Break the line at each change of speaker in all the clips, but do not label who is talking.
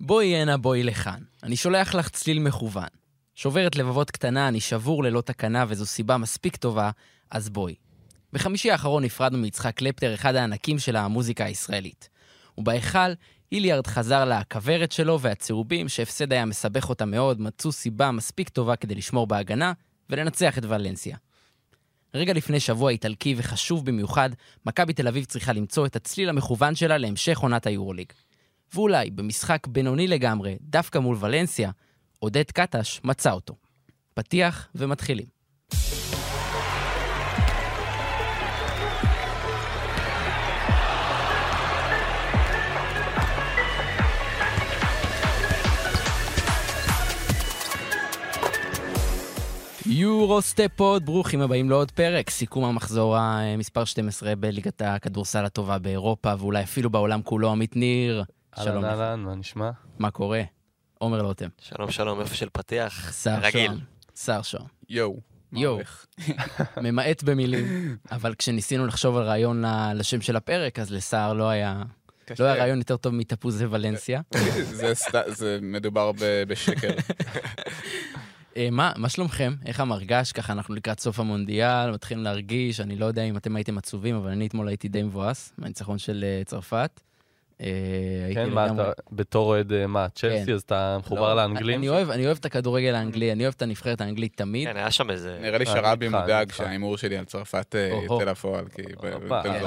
בואי הנה, בואי לכאן. אני שולח לך צליל מכוון. שוברת לבבות קטנה, אני שבור ללא תקנה, וזו סיבה מספיק טובה, אז בואי. בחמישי האחרון נפרדנו מיצחק קלפטר, אחד הענקים של המוזיקה הישראלית. ובהיכל, היליארד חזר לכוורת שלו, והצהובים, שהפסד היה מסבך אותה מאוד, מצאו סיבה מספיק טובה כדי לשמור בהגנה ולנצח את ולנסיה. רגע לפני שבוע איטלקי וחשוב במיוחד, מכבי תל אביב צריכה למצוא את הצליל המכוון שלה להמשך עונת היורוליג. ואולי במשחק בינוני לגמרי, דווקא מול ולנסיה, עודד קטש מצא אותו. פתיח ומתחילים. Euro Step Pod, ברוכים הבאים לעוד פרק, סיכום המחזור המספר 12 בליגת הכדורסל הטובה באירופה, ואולי אפילו בעולם כולו, עמית ניר.
שלום. אהלן, אהלן, מה נשמע?
מה קורה? עומר לוטם.
שלום, שלום, איפה של פתיח?
שר שוהם. שר שוהם.
יואו.
יואו. ממעט במילים, אבל כשניסינו לחשוב על רעיון לשם של הפרק, אז לסער לא היה... לא היה רעיון יותר טוב מתפוזי ולנסיה.
זה מדובר בשקר.
אה, מה, מה שלומכם? איך המרגש? ככה אנחנו לקראת סוף המונדיאל, מתחילים להרגיש, אני לא יודע אם אתם הייתם עצובים, אבל אני אתמול הייתי די מבואס מהניצחון של uh, צרפת.
Uh, כן, מה אתה, בתור אוהד, מה, צ'לסי, כן. אז אתה מחובר לא, לאנגלים?
אני אוהב, אני אוהב את הכדורגל האנגלי, אני אוהב את הנבחרת האנגלית תמיד.
כן, היה שם איזה...
נראה לי שרבי מודאג שההימור שלי על צרפת יוצא לפועל, כי...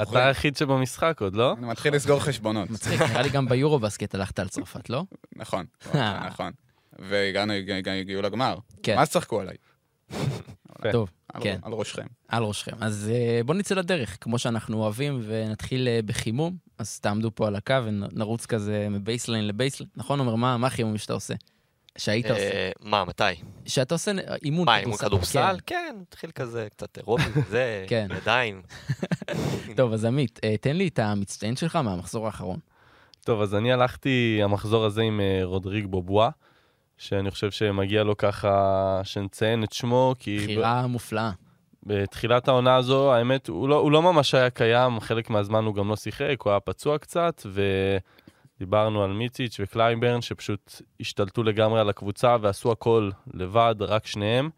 אתה היחיד שבמשחק עוד, לא?
אני מתחיל לסגור חשבונות.
מצחיק, נראה לי גם ביורו בסקט הלכת על צרפת, לא?
נכון, נכון. והגענו, הגיעו לגמר. כן. מה צחקו עליי?
טוב, כן.
על ראשכם.
על ראשכם. אז אה, בואו נצא לדרך, כמו שאנחנו אוהבים, ונתחיל אה, בחימום. אז תעמדו פה על הקו ונרוץ כזה מ baseline ל baseline. נכון, עומר? מה החימום שאתה עושה? שהיית
אה,
עושה.
מה, מתי?
שאתה עושה אימון
כדורסל. מה, אימון כדורסל? כן, תתחיל כזה קצת אירובי, זה, כן. ידיים.
טוב, אז עמית, תן לי את המצטיין שלך מהמחזור האחרון.
טוב, אז אני הלכתי המחזור הזה עם רודריג בובואה. שאני חושב שמגיע לו ככה שנציין את שמו, כי...
בחירה ב... מופלאה.
בתחילת העונה הזו, האמת, הוא לא, הוא לא ממש היה קיים, חלק מהזמן הוא גם לא שיחק, הוא היה פצוע קצת, ודיברנו על מיציץ' וקלייברן, שפשוט השתלטו לגמרי על הקבוצה ועשו הכל לבד, רק שניהם.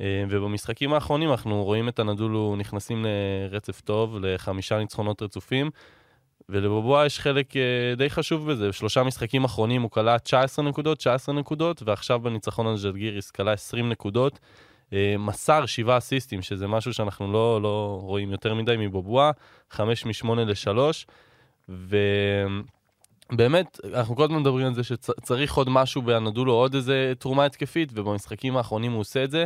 אה, ובמשחקים האחרונים אנחנו רואים את אנאדולו נכנסים לרצף טוב, לחמישה ניצחונות רצופים. ולבובואה יש חלק uh, די חשוב בזה, בשלושה משחקים אחרונים הוא קלע 19 נקודות, 19 נקודות, ועכשיו בניצחון על ז'לגיריס קלע 20 נקודות. Uh, מסר שבעה אסיסטים, שזה משהו שאנחנו לא, לא רואים יותר מדי מבובואה, 5 מ-8 ל-3, ובאמת, אנחנו כל הזמן מדברים על זה שצריך עוד משהו באנדולו, עוד איזה תרומה התקפית, ובמשחקים האחרונים הוא עושה את זה,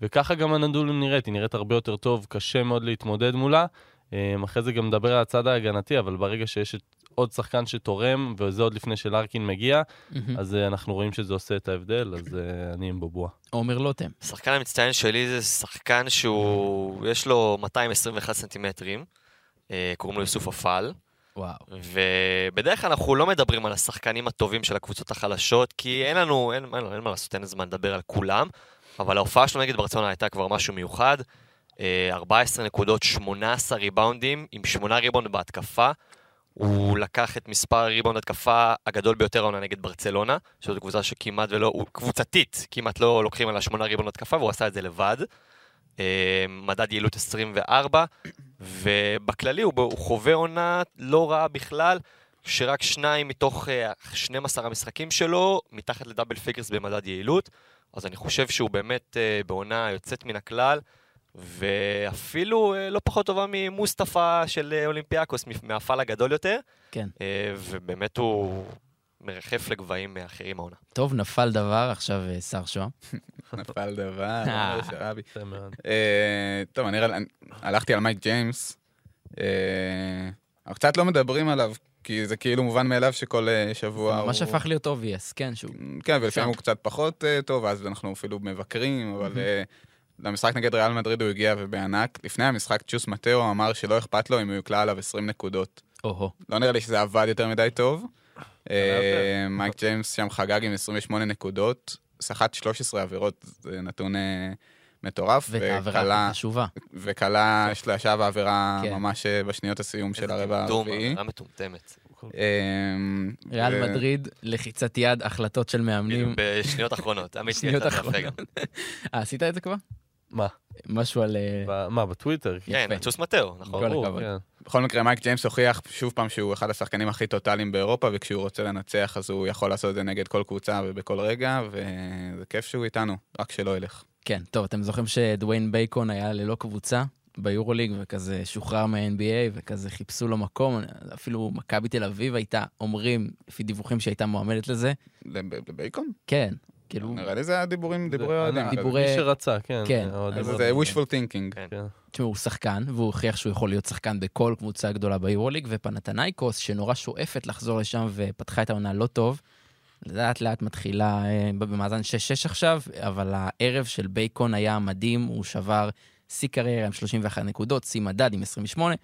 וככה גם אנדולו נראית, היא נראית הרבה יותר טוב, קשה מאוד להתמודד מולה. אמ, אחרי זה גם נדבר על הצד ההגנתי, אבל ברגע שיש עוד שחקן שתורם, וזה עוד לפני שלארקין מגיע, אז אה, אנחנו רואים שזה עושה את ההבדל, אז אה, אני עם בובואה.
עומר לוטם.
השחקן המצטיין שלי זה שחקן שהוא, יש לו 221 סנטימטרים, אה, קוראים לו יוסוף אפל.
וואו.
ובדרך כלל אנחנו לא מדברים על השחקנים הטובים של הקבוצות החלשות, כי אין לנו, אין, אין, אין מה לעשות, אין זמן לדבר על כולם, אבל ההופעה שלו נגד ברצונה הייתה כבר משהו מיוחד. 14 נקודות, 18 ריבאונדים, עם 8 ריבאונד בהתקפה. הוא לקח את מספר הריבאונד התקפה הגדול ביותר העונה נגד ברצלונה, שזו קבוצה שכמעט ולא, הוא קבוצתית, כמעט לא לוקחים על השמונה ריבאונד התקפה, והוא עשה את זה לבד. אה, מדד יעילות 24, ובכללי הוא, חווה עונה לא רעה בכלל, שרק שניים מתוך 12 אה, המשחקים שלו, מתחת ל double figures במדד יעילות, אז אני חושב שהוא באמת אה, בעונה יוצאת מן הכלל. ואפילו אה, לא פחות טובה ממוסטפא של אה, אולימפיאקוס, מהפאל הגדול יותר.
כן.
אה, ובאמת הוא מרחף לגבהים אחרים העונה.
טוב, נפל דבר, עכשיו שר שואה.
נפל דבר, שרבי. טוב, אני הלכתי על מייק ג'יימס. אנחנו קצת לא מדברים עליו, כי זה כאילו מובן מאליו שכל שבוע
הוא... ממש הפך להיות obvious, כן, שהוא...
כן, ולפעמים הוא קצת פחות טוב, אז אנחנו אפילו מבקרים, אבל למשחק נגד ריאל מדריד הוא הגיע ובענק. לפני המשחק צ'וס מתאו אמר שלא אכפת לו אם הוא יקלע עליו 20 נקודות.
או-הו.
לא נראה לי שזה עבד יותר מדי טוב. אה, מייק ג'יימס שם חגג עם 28 נקודות, סחט 13 עבירות, זה נתון אה, מטורף.
והעבירה חשובה.
וכלה שלשה ועבירה כן. ממש אה, בשניות הסיום של הרבע הרביעי.
עבירה מטומטמת.
אמ,
ריאל מדריד, לחיצת יד, החלטות של מאמנים.
בשניות אחרונות. עמית,
שניות אחרונות. עשית את זה כבר?
מה?
משהו על... אה,
ב- מה, בטוויטר?
כן,
יפה.
צ'וס מטאו, נכון.
כל
ברור,
הכבוד.
כן.
בכל מקרה, מייק ג'יימס הוכיח שוב פעם שהוא אחד השחקנים הכי טוטאליים באירופה, וכשהוא רוצה לנצח אז הוא יכול לעשות את זה נגד כל קבוצה ובכל רגע, וזה כיף שהוא איתנו, רק שלא ילך.
כן, טוב, אתם זוכרים שדוויין בייקון היה ללא קבוצה ביורוליג, וכזה שוחרר מה-NBA, וכזה חיפשו לו מקום, אפילו מכבי תל אביב הייתה, אומרים, לפי דיווחים שהייתה מועמדת לזה,
לב- לבייקון?
כן, כאילו,
נראה לי זה היה דיבורים, דיבורי
זה-
אוהדים.
דיבורי-
מי שרצה, כן.
כן.
רצו.
זה wishful thinking.
כן.
כן.
תשמעו, הוא שחקן, והוא הוכיח שהוא יכול להיות שחקן בכל קבוצה גדולה ביורוליג, ופנתנייקוס, שנורא שואפת לחזור לשם ופתחה את העונה לא טוב, לאט לאט מתחילה אה, במאזן 6-6 עכשיו, אבל הערב של בייקון היה מדהים, הוא שבר שיא קריירה עם 31 נקודות, שיא מדד עם 28,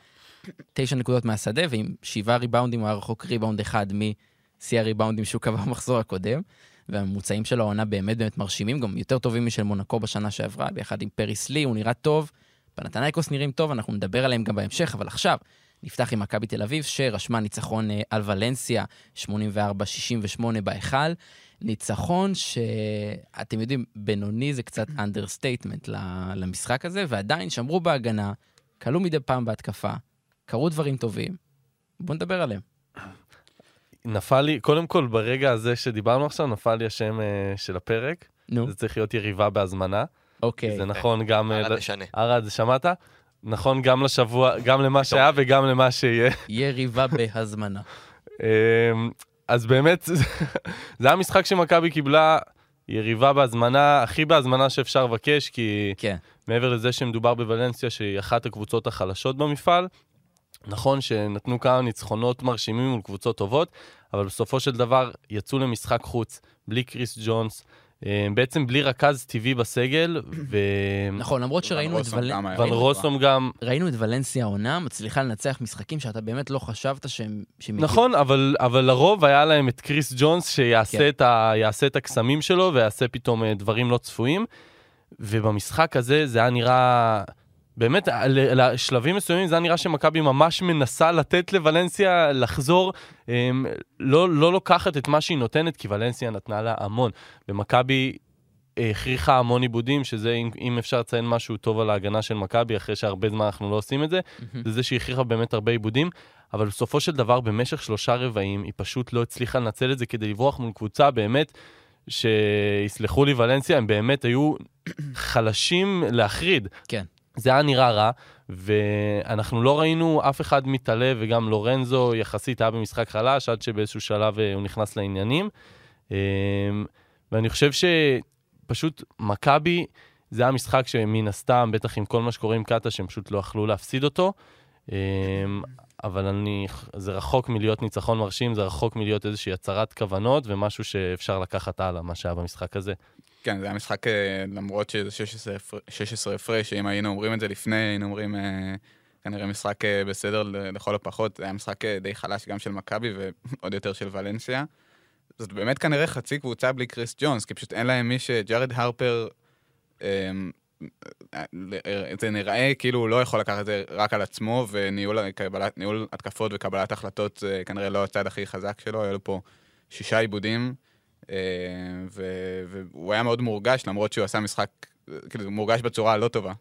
9 נקודות מהשדה, ועם 7 ריבאונדים, הוא היה רחוק ריבאונד אחד משיא הריבאונדים שהוא קבע במחזור הקודם. והממוצעים של העונה באמת באמת מרשימים, גם יותר טובים משל מונקו בשנה שעברה, ביחד עם פריס לי, הוא נראה טוב. פנאתינייקוס נראים טוב, אנחנו נדבר עליהם גם בהמשך, אבל עכשיו נפתח עם מכבי תל אביב, שרשמה ניצחון אה, על ולנסיה, 84-68 בהיכל. ניצחון שאתם יודעים, בינוני זה קצת understatement למשחק הזה, ועדיין שמרו בהגנה, קלעו מדי פעם בהתקפה, קרו דברים טובים. בואו נדבר עליהם.
נפל לי, קודם כל, ברגע הזה שדיברנו עכשיו, נפל לי השם אה, של הפרק.
נו,
זה צריך להיות יריבה בהזמנה.
אוקיי.
זה נכון גם... אה,
ארד
ל-
משנה.
ארד, שמעת? נכון גם לשבוע, גם למה שהיה וגם למה שיהיה.
יריבה בהזמנה.
אמ, אז באמת, זה זה היה משחק שמכבי קיבלה יריבה בהזמנה, הכי בהזמנה שאפשר לבקש, כי
כן.
מעבר לזה שמדובר בוולנסיה, שהיא אחת הקבוצות החלשות במפעל, נכון שנתנו כמה ניצחונות מרשימים מול קבוצות טובות, אבל בסופו של דבר יצאו למשחק חוץ, בלי קריס ג'ונס, אמ, בעצם בלי רכז טבעי בסגל, ו...
נכון, למרות שראינו את ולנסיה...
טוב.
רוסום גם,
ראינו את ולנסיה העונה, מצליחה לנצח משחקים שאתה באמת לא חשבת שהם...
נכון, אבל, אבל לרוב היה להם את קריס ג'ונס שיעשה
כן.
את, ה, יעשה את הקסמים שלו ויעשה פתאום אה, דברים לא צפויים. ובמשחק הזה זה היה נראה, באמת, לשלבים מסוימים זה היה נראה שמכבי ממש מנסה לתת לוולנסיה לחזור, אמ, לא, לא לוקחת את מה שהיא נותנת, כי ולנסיה נתנה לה המון. ומכבי אה, הכריחה המון עיבודים, שזה, אם, אם אפשר לציין משהו טוב על ההגנה של מכבי, אחרי שהרבה זמן אנחנו לא עושים את זה,
מהמם.
זה זה שהיא הכריחה באמת הרבה עיבודים, אבל בסופו של דבר, במשך שלושה רבעים, היא פשוט לא הצליחה לנצל את זה כדי לברוח מול קבוצה באמת, שיסלחו לי ולנסיה, הם באמת היו חלשים להחריד.
כן.
זה היה נראה רע, ואנחנו לא ראינו אף אחד מתעלה, וגם לורנזו יחסית היה במשחק חלש, עד שבאיזשהו שלב אה, הוא נכנס לעניינים. אה, ואני חושב שפשוט מכבי, זה היה משחק שמן הסתם, בטח עם כל מה שקורה עם קאטה, שהם פשוט לא יכלו להפסיד אותו. אה, אבל אני, זה רחוק מלהיות ניצחון מרשים, זה רחוק מלהיות איזושהי הצהרת כוונות ומשהו שאפשר לקחת הלאה, מה שהיה במשחק הזה.
כן, זה היה משחק, אה, למרות שזה 16 הפר- 16 הפרש, שאם היינו אומרים את זה לפני, היינו אומרים אה, כנראה משחק אה, בסדר לכל הפחות. זה היה משחק די חלש גם של מכבי ועוד יותר של ולנסיה. זאת באמת כנראה חצי קבוצה בלי קריס ג'ונס, כי פשוט אין להם מי ש... ג'ארד הרפר, אה, זה נראה כאילו הוא לא יכול לקחת את זה רק על עצמו, וניהול קבלת, התקפות וקבלת החלטות זה כנראה לא הצד הכי חזק שלו, היו לו פה שישה עיבודים. אה, והוא היה מאוד מורגש, למרות שהוא עשה משחק, כאילו, מורגש בצורה הלא טובה.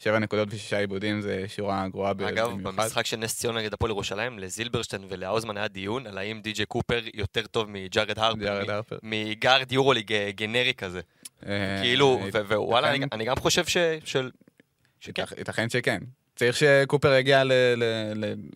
שבע נקודות ושישה איבודים זה שורה גרועה ב-
אגב,
במיוחד.
במשחק של נס ציונה נגד הפועל ירושלים, לזילברשטיין ולהאוזמן היה דיון על האם די.ג'יי קופר יותר טוב מג'ארד
הארפר.
מ guard יורוליג אה, גנרי כזה.
אה,
כאילו, ווואלה, אני- גם חושב שכן.
ייתכ- ייתכן שכן. צריך שקופר יגיע ל-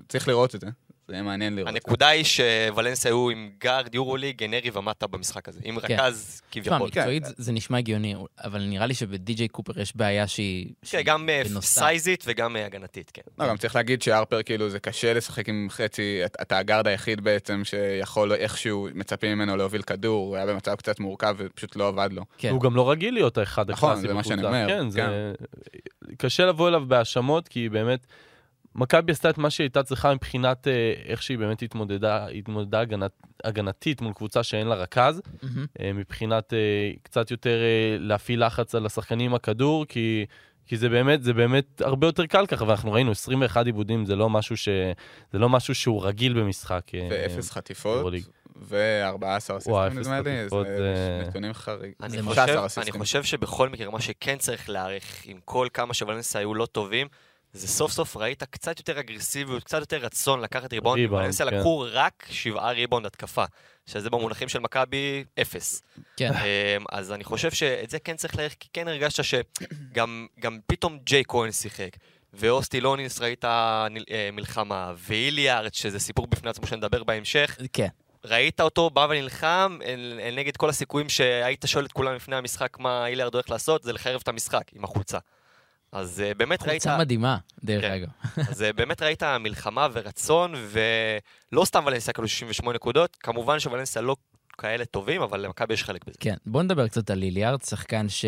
צריך לראות את זה. זה יהיה מעניין לראות.
הנקודה היא שוולנסיה היו עם guard יורוליג, גנרי ומטה במשחק הזה. עם
כן.
רכז
תשמע,
כביכול.
מקצועית זה- נשמע הגיוני, אבל נראה לי שבדי.ג'יי קופר יש בעיה שהיא...
כן, גם אה. סייזית וגם אה, הגנתית, כן.
לא, גם צריך להגיד שהרפר, כאילו, זה קשה לשחק עם חצי, אתה- הגארד היחיד בעצם שיכול איכשהו, מצפים ממנו להוביל כדור, הוא היה במצב קצת מורכב ופשוט לא עבד לו.
כן.
הוא גם לא רגיל להיות האחד
נכון,
הקלאסי
זה מה. שאני אומר,
כן, זה... קשה לבוא אליו בהאשמות, כי באמת, מכבי עשתה את מה שהיא הייתה צריכה מבחינת אה, איך שהיא באמת התמודדה, התמודדה הגנת, הגנתית מול קבוצה שאין לה רכז. אה, מבחינת אה, קצת יותר להפעיל לחץ על השחקנים עם הכדור, כי... כי זה באמת, זה באמת הרבה יותר קל ככה, ואנחנו ראינו 21 עיבודים, זה לא משהו, ש... זה לא משהו שהוא רגיל במשחק.
ואפס חטיפות, ו-14 אסיסטים נדמה לי, זה נתונים חריגים.
אני חושב שבכל מקרה, מה שכן צריך להעריך, עם כל כמה שוולנסיה היו לא טובים, זה סוף סוף ראית קצת יותר אגרסיביות, קצת יותר רצון לקחת ריבונד. ולנסיה כן. לקחו רק שבעה ריבונד התקפה, שזה במונחים של מכבי אפס.
כן.
אמ, אז אני חושב שאת זה כן צריך להעריך, כי כן הרגשת שגם פתאום ג'יי כהן שיחק. ואוסטי לונינס ראית אה, מלחמה, ואיליארד, שזה סיפור בפני עצמו שנדבר בהמשך.
כן.
ראית אותו בא ונלחם נגד כל הסיכויים שהיית שואל את כולם לפני המשחק מה איליארד הולך לעשות, זה לחרב את המשחק עם החולצה. אז uh, באמת ראית...
חולצה מדהימה, דרך כן. אגב.
אז uh, באמת ראית מלחמה ורצון, ולא סתם ולנסיה כאילו 68 נקודות, כמובן שוולנסיה לא כאלה טובים, אבל למכבי יש חלק בזה.
כן, בוא נדבר קצת על ליליארד, שחקן ש...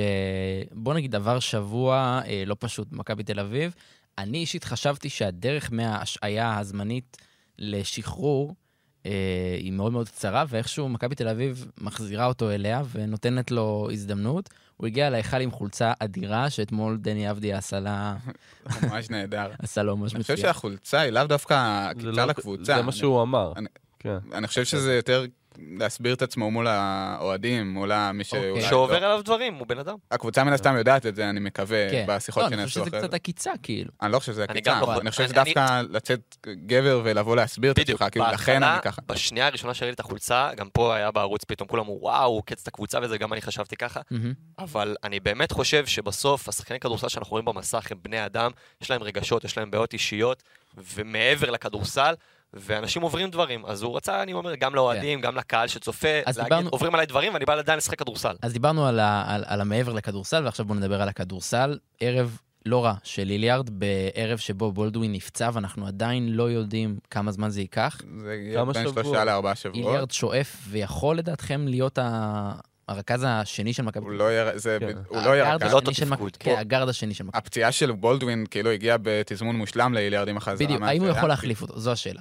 בוא נגיד עבר שבוע אה, לא פשוט במכבי תל אביב. אני אישית חשבתי שהדרך מההשעיה הזמנית לשחרור אה, היא מאוד מאוד קצרה, ואיכשהו מכבי תל אביב מחזירה אותו אליה ונותנת לו הזדמנות. הוא הגיע להיכל עם חולצה אדירה, שאתמול דני אבדי עשה לה...
ממש נהדר.
עשה לו ממש
מצוין. אני חושב שהחולצה היא לאו דווקא עקיצה לא- לקבוצה.
זה מה שהוא אמר.
כן. אני חושב שזה יותר להסביר את עצמו מול האוהדים, מול מי ש...
אוקיי. שעובר עליו דברים, הוא בן אדם.
הקבוצה מן הסתם יודעת את זה, אני מקווה, כן. בשיחות
שנעשו אחרי לא, אני חושב שזה קצת עקיצה, כאילו.
אני לא חושב שזה עקיצה, אני חושב שזה דווקא לצאת גבר ולבוא להסביר את עצמך, כאילו, לכן אני ככה.
בשנייה הראשונה שראיתי את החולצה, גם פה היה בערוץ פתאום, כולם אמרו, וואו, הוא קץ את הקבוצה וזה, גם אני חשבתי ככה. אבל אני באמת חושב שבסוף, השחקני כדורסל שאנחנו רואים במסך הם בני אדם, יש להם רגשות, יש להם בעיות אישיות, ומעבר לכדורסל, ואנשים עוברים דברים, אז הוא רצה, אני אומר, גם לאוהדים, כן. גם לקהל שצופה, להגיד, דיברנו... עוברים עליי דברים ואני בא עדיין לשחק כדורסל.
אז דיברנו על, ה, על, על המעבר לכדורסל, ועכשיו בואו נדבר על הכדורסל. ערב לא רע של ליליארד, בערב שבו בולדווין נפצע, ואנחנו עדיין לא יודעים כמה זמן זה ייקח.
זה יהיה בין שלושה לארבעה שבועות.
ליליארד שואף, ויכול לדעתכם להיות ה... הרכז השני של מכבי.
הוא לא יהיה, זה, כן. הוא לא יהיה רכז.
כן, הגארד השני של מכבי.
הפציעה של בולדווין כאילו הגיעה בתזמון מושלם להיליארד עם החזרה.
בדיוק, האם הוא יכול להחליף אותו? זו השאלה.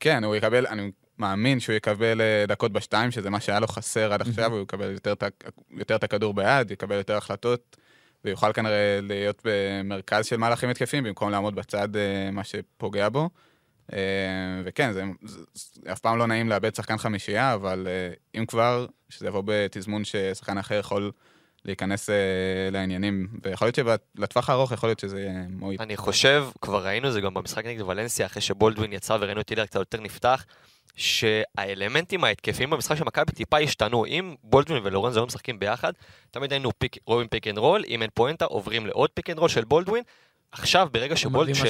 כן, הוא יקבל, אני מאמין שהוא יקבל אה, דקות בשתיים, שזה מה שהיה לו חסר עד עכשיו, הוא יקבל יותר את הכדור ביד, יקבל יותר החלטות, ויוכל כנראה להיות במרכז של מהלכים התקפים, במקום לעמוד בצד אה, מה שפוגע בו. אה, וכן, זה, זה, זה אף פעם לא נעים לאבד שחקן חמישייה, אבל אם כבר, שזה יבוא בתזמון ששחקן אחר יכול להיכנס לעניינים, ויכול להיות שלטווח הארוך יכול להיות שזה יהיה מועיל.
אני חושב, כבר ראינו זה גם במשחק נגד ולנסיה, אחרי שבולדווין יצא וראינו את היליארד קצת יותר נפתח, שהאלמנטים ההתקפיים במשחק של מכבי טיפה השתנו. אם בולדווין ולורנזו היו משחקים ביחד, תמיד היינו pick, רואים pick and roll, אם אין פואנטה עוברים לעוד pick and roll של בולדווין. עכשיו ברגע שבולד... ש...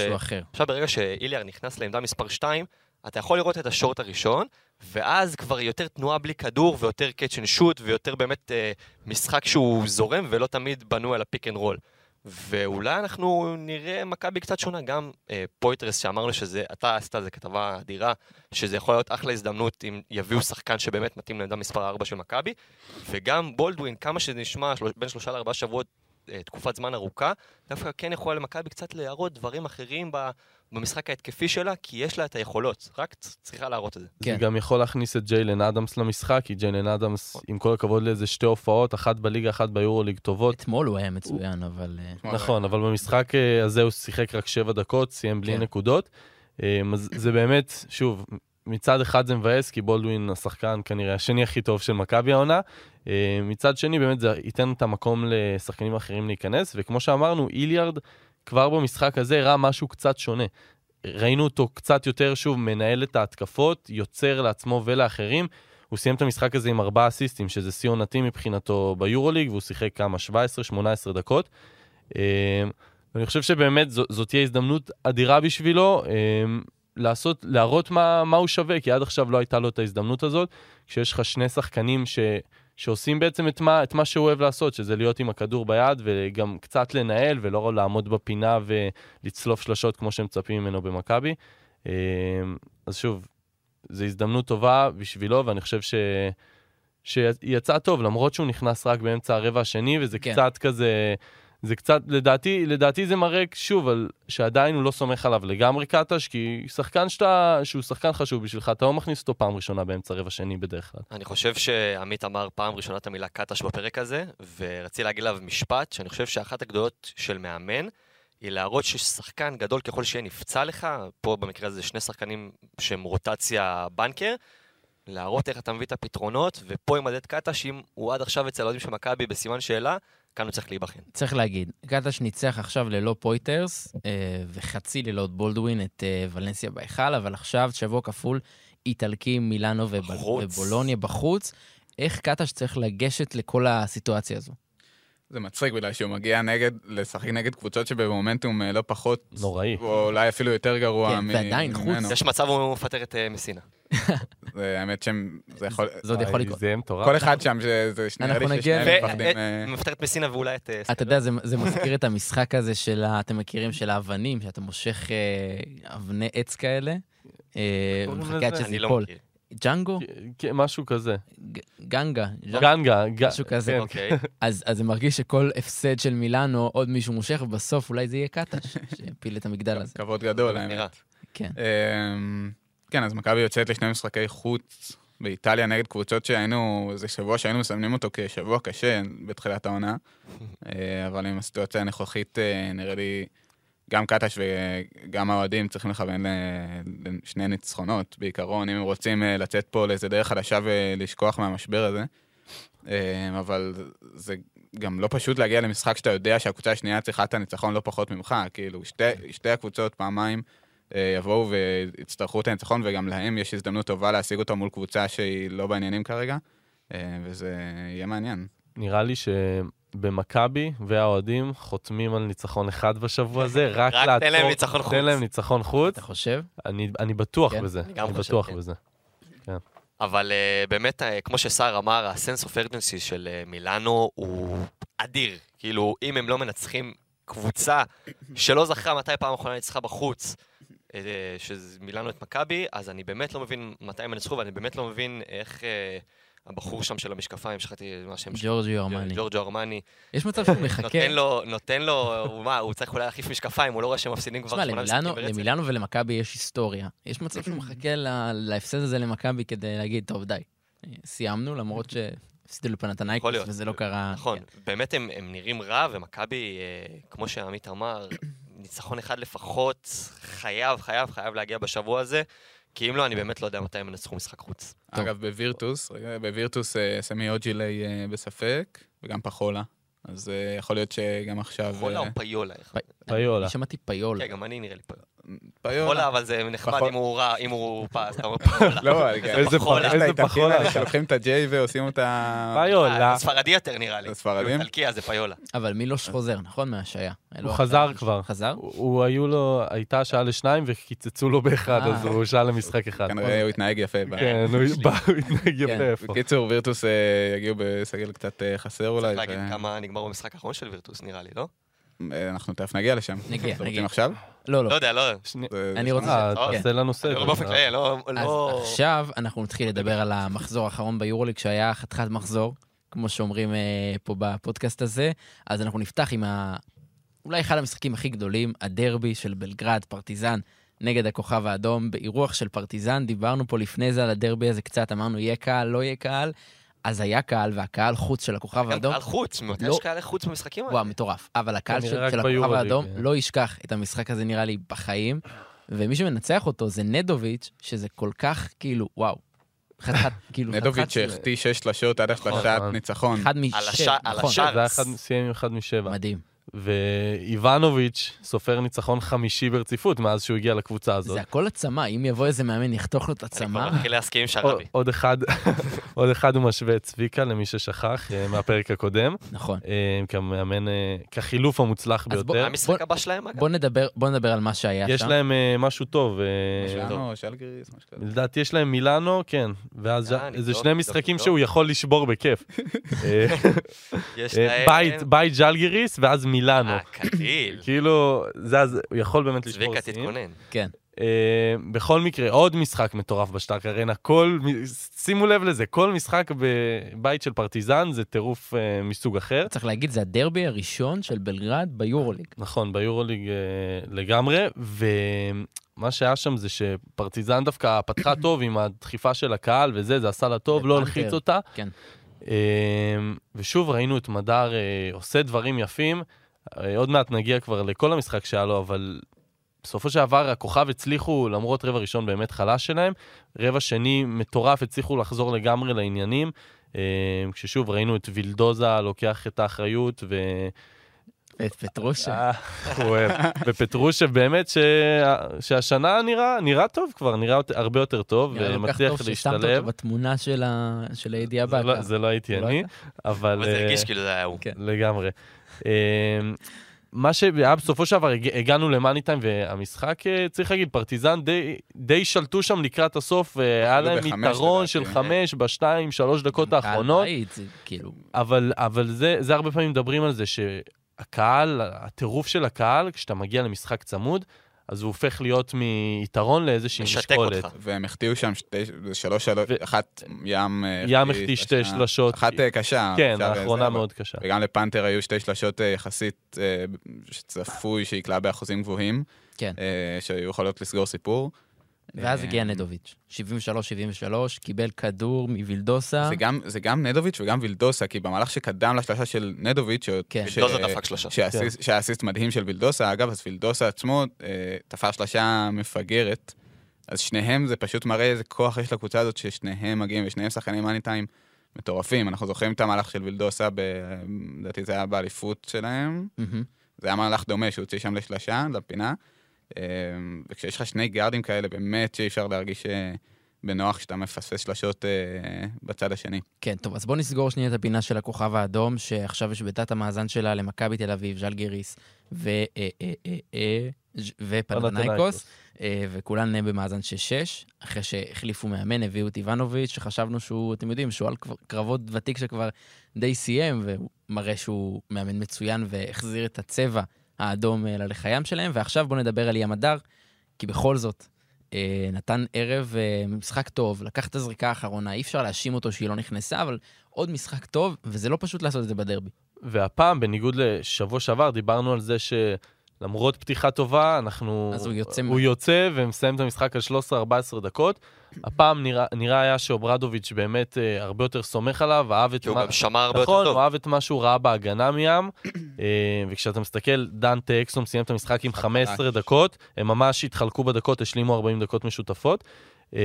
עכשיו ברגע שהיליארד נכנס לעמדה מספר 2, אתה יכול לראות את ה short הראשון, ואז כבר יותר תנועה בלי כדור ויותר catch and shoot ויותר באמת אה, משחק שהוא זורם ולא תמיד בנוי על ה pick and roll. ואולי אנחנו נראה מכבי קצת שונה, גם אה, פוית'רס שאמרנו שזה, אתה עשית על זה כתבה אדירה, שזה יכול להיות אחלה הזדמנות אם יביאו שחקן שבאמת מתאים לעמדה מספר 4 של מכבי, וגם בולדווין, כמה שזה נשמע, של... בין שלושה לארבעה שבועות, תקופת זמן ארוכה, דווקא כן יכול למכבי קצת להראות דברים אחרים. במשחק ההתקפי שלה, כי יש לה את היכולות, רק צריכה להראות את זה.
כן. זה גם יכול להכניס את ג'יילן אדמס למשחק, כי ג'יילן אדמס, עם כל הכבוד לאיזה שתי הופעות, אחת בליגה, אחת ביורוליג טובות.
אתמול הוא היה מצוין, אבל...
אה, נכון, אבל במשחק אה, הזה הוא שיחק רק שבע דקות, סיים בלי כן. נקודות. אה, אז זה באמת, שוב, מצד אחד זה מבאס, כי בולדווין השחקן כנראה השני הכי טוב של מכבי העונה. מצד שני, באמת זה ייתן את המקום לשחקנים אחרים להיכנס, וכמו שאמרנו, איליארד... כבר במשחק הזה הראה משהו קצת שונה. ראינו אותו קצת יותר, שוב, מנהל את ההתקפות, יוצר לעצמו ולאחרים. הוא סיים את המשחק הזה עם ארבעה אסיסטים, שזה שיא עונתי מבחינתו ביורוליג, והוא שיחק כמה? 17-18 דקות. אמ, ואני חושב שבאמת ז, זאת תהיה הזדמנות אדירה בשבילו אמ, לעשות, להראות מה, מה הוא שווה, כי עד עכשיו לא הייתה לו את ההזדמנות הזאת. כשיש לך שני שחקנים ש... שעושים בעצם את מה, את מה שהוא אוהב לעשות, שזה להיות עם הכדור ביד וגם קצת לנהל ולא לעמוד בפינה ולצלוף שלשות כמו שמצפים ממנו במכבי. אמ, אז שוב, זו הזדמנות טובה בשבילו, ואני חושב ש... שיצא טוב, למרות שהוא נכנס רק באמצע הרבע השני, וזה כן. קצת כזה... זה קצת, לדעתי, לדעתי זה מראה, שוב, על שעדיין הוא לא סומך עליו לגמרי קטש, כי שחקן שאתה, שהוא שחקן חשוב בשבילך, אתה לא מכניס אותו פעם ראשונה באמצע רבע שני בדרך כלל.
אני חושב שעמית אמר פעם ראשונה את המילה קטש בפרק הזה, ורציתי להגיד עליו משפט, שאני חושב שאחת הגדולות של מאמן, היא להראות ששחקן גדול ככל שיהיה נפצע לך, פה במקרה הזה שני שחקנים שהם רוטציה בנקר, להראות איך אתה מביא את הפתרונות, ופה עם עדד קטש, אם הוא עד עכשיו אצל האוהדים של מכבי בסימן שאלה, כאן הוא צריך להיבחן.
צריך להגיד, קטש ניצח עכשיו ללא פויטרס, אה, וחצי ללא בולדווין את אה, ולנסיה בהיכל, אבל עכשיו שבוע כפול איטלקי, מילאנו ובל... ובולוניה בחוץ. איך קטש צריך לגשת לכל הסיטואציה הזו?
זה מצחיק בגלל שהוא מגיע נגד, לשחק נגד קבוצות שבמומנטום אה, לא פחות...
נוראי.
או אולי אפילו יותר גרוע
כן, ועדיין, חוץ...
יש מצב הוא מפטר את uh, מסינה.
זה האמת שהם... זה יכול...
זה עוד יכול לקרות.
זה מטורף.
כל אחד שם, זה שני
אנחנו
לי ששניהם מפחדים...
אה,
אה,
מפטר את מסינה ואולי את... אה,
אתה יודע, זה, מזכיר את המשחק הזה של, אתם מכירים, של האבנים, שאתה מושך אבני עץ כאלה, ומחכה עד? שזה
לא
ייפול.
מכיר.
ג'אנגו?
כן, משהו כזה.
גנגה.
גנגה,
משהו כזה.
אוקיי.
אז, אז זה מרגיש שכל הפסד של מילאנו, עוד מישהו מושך, ובסוף אולי זה יהיה קטש, שיפיל את המגדל הזה.
כבוד גדול,
נראה.
האמת.
כן.
כן, אז מכבי יוצאת לשני משחקי חוץ באיטליה נגד קבוצות שהיינו, זה שבוע שהיינו מסמנים אותו כשבוע קשה בתחילת העונה, אה, אבל עם הסיטואציה הנוכחית אה, נראה לי גם קטש וגם האוהדים צריכים לכוון לשני ניצחונות בעיקרון, אם הם רוצים אה, לצאת פה לאיזה דרך חדשה ולשכוח מהמשבר הזה. אבל זה גם לא פשוט להגיע למשחק שאתה יודע שהקבוצה השנייה צריכה את הניצחון לא פחות ממך, כאילו שתי, שתי הקבוצות פעמיים יבואו ויצטרכו את הניצחון, וגם להם יש הזדמנות טובה להשיג אותו מול קבוצה שהיא לא בעניינים כרגע, אה, וזה יהיה מעניין.
נראה לי שבמכבי והאוהדים חותמים על ניצחון אחד בשבוע הזה, רק
רק
לעצור...
תן להם ניצחון חוץ.
תן להם ניצחון חוץ.
אתה חושב?
אני אני בטוח
כן?
בזה.
אני גם
אני
חושב,
בטוח
כן.
בזה.
אבל uh, באמת, uh, כמו שסער אמר, הסנס אוף ארגנסי של uh, מילאנו הוא אדיר. כאילו, אם הם לא מנצחים קבוצה שלא זכרה מתי פעם אחרונה ניצחה בחוץ, uh, שזה מילאנו את מכבי, אז אני באמת לא מבין מתי הם ינצחו, ואני באמת לא מבין איך uh, הבחור שם של המשקפיים, שכחתי מה השם שלו.
ג'ורג'יו ארמני.
ג'ורג'ו ארמני.
יש מצב שהוא מחכה.
נותן לו, נותן לו, הוא מה, הוא צריך אולי להחליף משקפיים, הוא לא רואה שהם מפסידים כבר
תשמע,
שמונה משחקים ברצף.
למילאנו ולמכבי יש היסטוריה. יש מצב שהוא מחכה להפסד הזה למכבי כדי להגיד, טוב, די. סיימנו, למרות שהפסידו
יכול
לפנתנייקוס. וזה לא קרה.
נכון,
כן.
באמת הם, נראים רע, ומכבי, אה, כמו שעמית אמר, ניצחון אחד לפחות, חייב, חייב, חייב להגיע בשבוע הזה, כי אם לא, אני באמת לא יודע מתי הם ינצחו משחק חוץ.
אגב, בווירטוס, בווירטוס אה, סמי אוג'ילי אה, בספק, וגם פחולה, אז אה, יכול להיות שגם עכשיו...
חולה או פיולה?
פיולה.
שמעתי פיולה.
כן, גם אני נראה לי פיולה.
פיולה.
אבל זה נחמד אם הוא רע, אם הוא פס, אתה אומר פיולה.
לא,
איזה
פחולה.
פח- איזה
איזה
פחולה
פחולה,
אתה.
שלוקחים את הג'יי ועושים אותה...
פיולה.
אה, ספרדי יותר נראה לי.
זה ספרדים?
איטלקי, אז זה פיולה.
אבל מילוש חוזר, נכון? מהשעיה. אלו
חזר. כבר.
חזר?
הוא הוא היו לו, הייתה שעה לשניים וקיצצו לו באחד,
אה.
אז הוא שעה למשחק אחד.
כנראה הוא התנהג יפה.
כן, הוא הוא התנהג יפה
כן.
איפה.
בקיצור, וירטוס אה, יגיעו בסגל קצת חסר אולי.
צריך להגיד כמה נגמר במשחק האחרון של וירטוס, נראה לי, לא?
אה, אנחנו תכף נגיע לשם.
נגיע,
אתם רוצים
נגיע.
עכשיו?
לא,
לא
לא.
יודע, לא
אני רוצה-.
אה,
כן.
תעשה לנו סדר.
באופן כללי, לא...
אז
לא-
עכשיו אנחנו נתחיל לדבר על המחזור האחרון ביורוליג, שהיה חתיכת מחזור, כמו שאומרים אה, פה בפודקאסט הזה. אז אנחנו נפתח עם ה... אולי אחד המשחקים הכי גדולים, הדרבי של בלגרד, פרטיזן, נגד הכוכב האדום, באירוח של פרטיזן. דיברנו פה לפני זה על הדרבי הזה קצת, אמרנו, יהיה קהל, לא יהיה קהל. אז היה קהל, והקהל חוץ של הכוכב האדום,
קהל חוץ, מתי
לא.
יש קהל חוץ במשחקים האלה?
וואו, מטורף. אבל הקהל של, של הכוכב האדום
כן.
לא ישכח את המשחק הזה, נראה לי, בחיים. ומי שמנצח אותו זה נדוביץ', שזה כל כך, כאילו, וואו. חתיכת, כאילו,
נדוביץ' שהחטיא שש שלשות עד השלשת
נכון.
ניצחון.
אחד
על
משש,
השע- על
נכון.
השער.
זה היה אחד, סיים עם אחד משבע.
מדהים.
ואיבנוביץ' סופר ניצחון חמישי ברציפות מאז שהוא הגיע לקבוצה הזאת.
זה הכל עצמה, אם יבוא איזה מאמן, יחתוך לו את
אני
הצמה.
כבר מתחיל להסכים עם
עוד-
שרבי.
עוד אחד, עוד אחד הוא משווה את צביקה, למי ששכח, אה, מהפרק הקודם,
נכון.
אה, כמאמן, אה, כחילוף המוצלח ביותר.
המשחק הבא שלהם, אגב?
בוא נדבר, בוא נדבר על מה שהיה
יש
שם.
להם אה, משהו טוב.
שלנו, שלגריס, משהו כזה.
לדעתי יש להם מילאנו, כן, ואז זה שני משחקים. שהוא יכול לשבור בכיף.
יש להם...
בית, ג'לגיריס ואז מילאנו.
אה, קליל.
כאילו, זה אז, הוא יכול באמת לשבור
צביקה,
שיאים.
תתכונן.
כן.
אה, בכל מקרה, עוד משחק מטורף בשטארק ארנה. כל, שימו לב לזה, כל משחק בבית של פרטיזן זה טירוף אה, מסוג אחר.
צריך להגיד, זה הדרבי הראשון של בלגרד ביורוליג.
נכון, ביורוליג אה, לגמרי, ומה שהיה שם זה שפרטיזן דווקא פתחה טוב עם הדחיפה של הקהל וזה, זה עשה לה טוב, לא הלחיץ אותה.
כן.
אה, ושוב ראינו את מדר אה, עושה דברים יפים. אה, עוד מעט נגיע כבר לכל המשחק שהיה לו, אבל בסופו של דבר הכוכב הצליחו, למרות רבע ראשון באמת חלש שלהם, רבע שני מטורף, הצליחו לחזור לגמרי לעניינים. אה, כששוב ראינו את וילדוזה לוקח את האחריות ו...
את פטרושה. אה,
ופטרושה באמת ש... שהשנה נראה, נראה טוב כבר, נראה הרבה יותר טוב, ומצליח להשתלב.
ששמת אותו בתמונה של, ה... של הידיעה באקה.
לא- זה לא הייתי לא אני, אבל...
אבל זה הרגיש כאילו זה היה הוא.
כן. לגמרי. מה שהיה בסופו של דבר, הגענו למאני טיים, והמשחק, אה, צריך להגיד, פרטיזן די, די שלטו שם לקראת הסוף, והיה להם יתרון של חמש בשתיים, שלוש דקות האחרונות.
כאילו...
אבל, אבל זה, זה הרבה פעמים מדברים על זה, שהקהל, הטירוף של הקהל, כשאתה מגיע למשחק צמוד, אז הוא הופך להיות מיתרון לאיזושהי משקולת. אותך.
והם החטיאו שם שתי, שלוש שלוש, ו... אחת ים...
אה, ים החטיא שתי שלשות.
אחת אה, קשה.
כן, האחרונה מאוד קשה.
וגם לפנתר היו שתי שלשות אה, יחסית שצפוי שיקלע באחוזים גבוהים.
כן.
שהיו יכולות לסגור סיפור.
ואז הגיע נדוביץ', 73-73, קיבל כדור מווילדוסה.
זה גם, זה גם נדוביץ' וגם וילדוסה, כי במהלך שקדם לשלושה של נדוביץ',
כן. וילדוסה דפק שלושה.
שהיה אסיסט מדהים של וילדוסה, אגב, אז וילדוסה עצמו אה, תפר שלושה מפגרת, אז שניהם זה פשוט מראה איזה כוח יש לקבוצה הזאת, ששניהם מגיעים, ושניהם שחקנים מאני טיים מטורפים. אנחנו זוכרים את המהלך של וילדוסה, לדעתי זה היה באליפות שלהם. Mm-hmm. זה היה מהלך דומה, שהוא הוציא שם לשלושה, לפינה. אמ, וכשיש לך שני גארדים כאלה, באמת שאי אפשר להרגיש אה, בנוח כשאתה מפספס שלשות אה, בצד השני.
כן, טוב, אז בוא נסגור שנייה את הפינה של הכוכב האדום, שעכשיו יש בתת המאזן שלה למכבי תל אביב, ז'לגיריס ו... אה, ופנדנייקוס, וכולן במאזן של 6, אחרי שהחליפו מאמן, הביאו את איבנוביץ', שחשבנו שהוא, אתם יודעים, שהוא על קרבות ותיק שכבר די סיים, והוא מראה שהוא מאמן מצוין והחזיר את הצבע האדום אה, ללחיים שלהם, ועכשיו בואו נדבר על ים הדר, כי בכל זאת, אה, נתן ערב אה, משחק טוב, לקח את הזריקה האחרונה, אי אפשר להאשים אותו שהיא לא נכנסה, אבל עוד משחק טוב, וזה לא פשוט לעשות את זה בדרבי.
והפעם, בניגוד לשבוע שעבר, דיברנו על זה ש... למרות פתיחה טובה, אנחנו...
אז הוא יוצא...
הוא יוצא ומסיים את המשחק על 13-14 דקות. הפעם נראה, נראה היה שאוברדוביץ' באמת אה, הרבה יותר סומך עליו, אהב את
מה... כי הוא גם שמע הרבה
נכון,
יותר טוב.
נכון, אהב את מה שהוא ראה בהגנה מים. אה, וכשאתה מסתכל, דנטה אקסום סיים את המשחק עם 15 דקות, הם ממש התחלקו בדקות, השלימו 40 דקות משותפות. אה,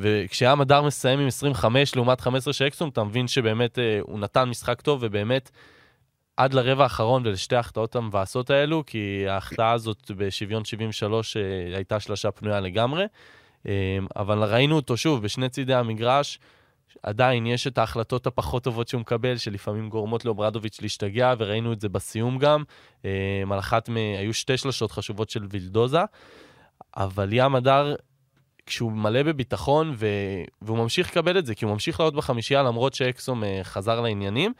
וכשהיה מדר מסיים עם 25 לעומת 15 של אקסום, אתה מבין שבאמת אה, הוא נתן משחק טוב, ובאמת... עד לרבע האחרון ולשתי ההחטאות המבאסות האלו, כי ההחטאה הזאת בשוויון 73 אה, הייתה שלושה פנויה לגמרי. אה, אבל ראינו אותו שוב בשני צידי המגרש, עדיין יש את ההחלטות הפחות טובות שהוא מקבל, שלפעמים גורמות לאוברדוביץ' להשתגע, וראינו את זה בסיום גם. אה, על אחת מ... היו שתי שלשות חשובות של וילדוזה, אבל ים הדר, כשהוא מלא בביטחון, ו... והוא ממשיך לקבל את זה, כי הוא ממשיך לעלות בחמישייה למרות שאקסום חזר לעניינים,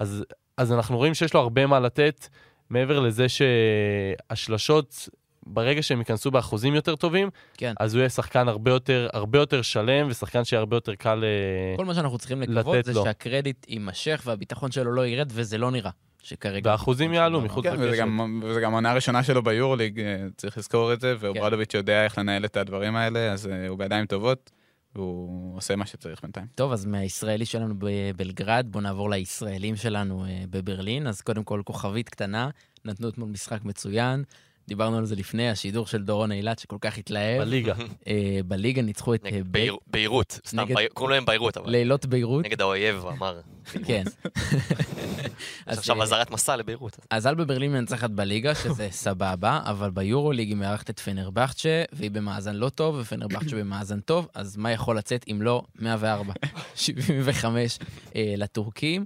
אז אז אנחנו רואים שיש לו הרבה מה לתת, מעבר לזה שהשלשות, ברגע שהם ייכנסו באחוזים יותר טובים,
כן.
אז הוא יהיה שחקן הרבה יותר, הרבה יותר שלם, ושחקן שיהיה הרבה יותר קל לתת
לו. כל מה שאנחנו צריכים לקוות זה לו. שהקרדיט יימשך והביטחון שלו לא ירד, וזה לא נראה. שכרגע...
והאחוזים יעלו מחוץ
כן, לקשת. וזה גם העונה הראשונה שלו ביורוליג, אה, צריך לזכור את זה, ואוברדוביץ' כן. יודע איך לנהל את הדברים האלה, אז אה, הוא בידיים טובות. והוא עושה מה שצריך בינתיים.
טוב, אז מהישראלי שלנו בבלגרד, בואו נעבור לישראלים שלנו אה, בברלין. אז קודם כל, כוכבית קטנה, נתנו אתמול משחק מצוין. דיברנו על זה לפני, השידור של דורון אילת שכל כך התלהב.
בליגה.
אה, בליגה ניצחו את...
ביירות, סתם, קוראים להם ביירות, אבל...
לילות ביירות.
נגד האויב, אמר.
כן.
עכשיו אה, אזהרת מסע לביירות.
אז אלבה ברלין מנצחת בליגה, שזה סבבה, אבל ביורוליג היא מארחת את פנרבכצ'ה, והיא במאזן לא טוב, ופנרבכצ'ה במאזן טוב, אז מה יכול לצאת אם לא 104, 75 לטורקים.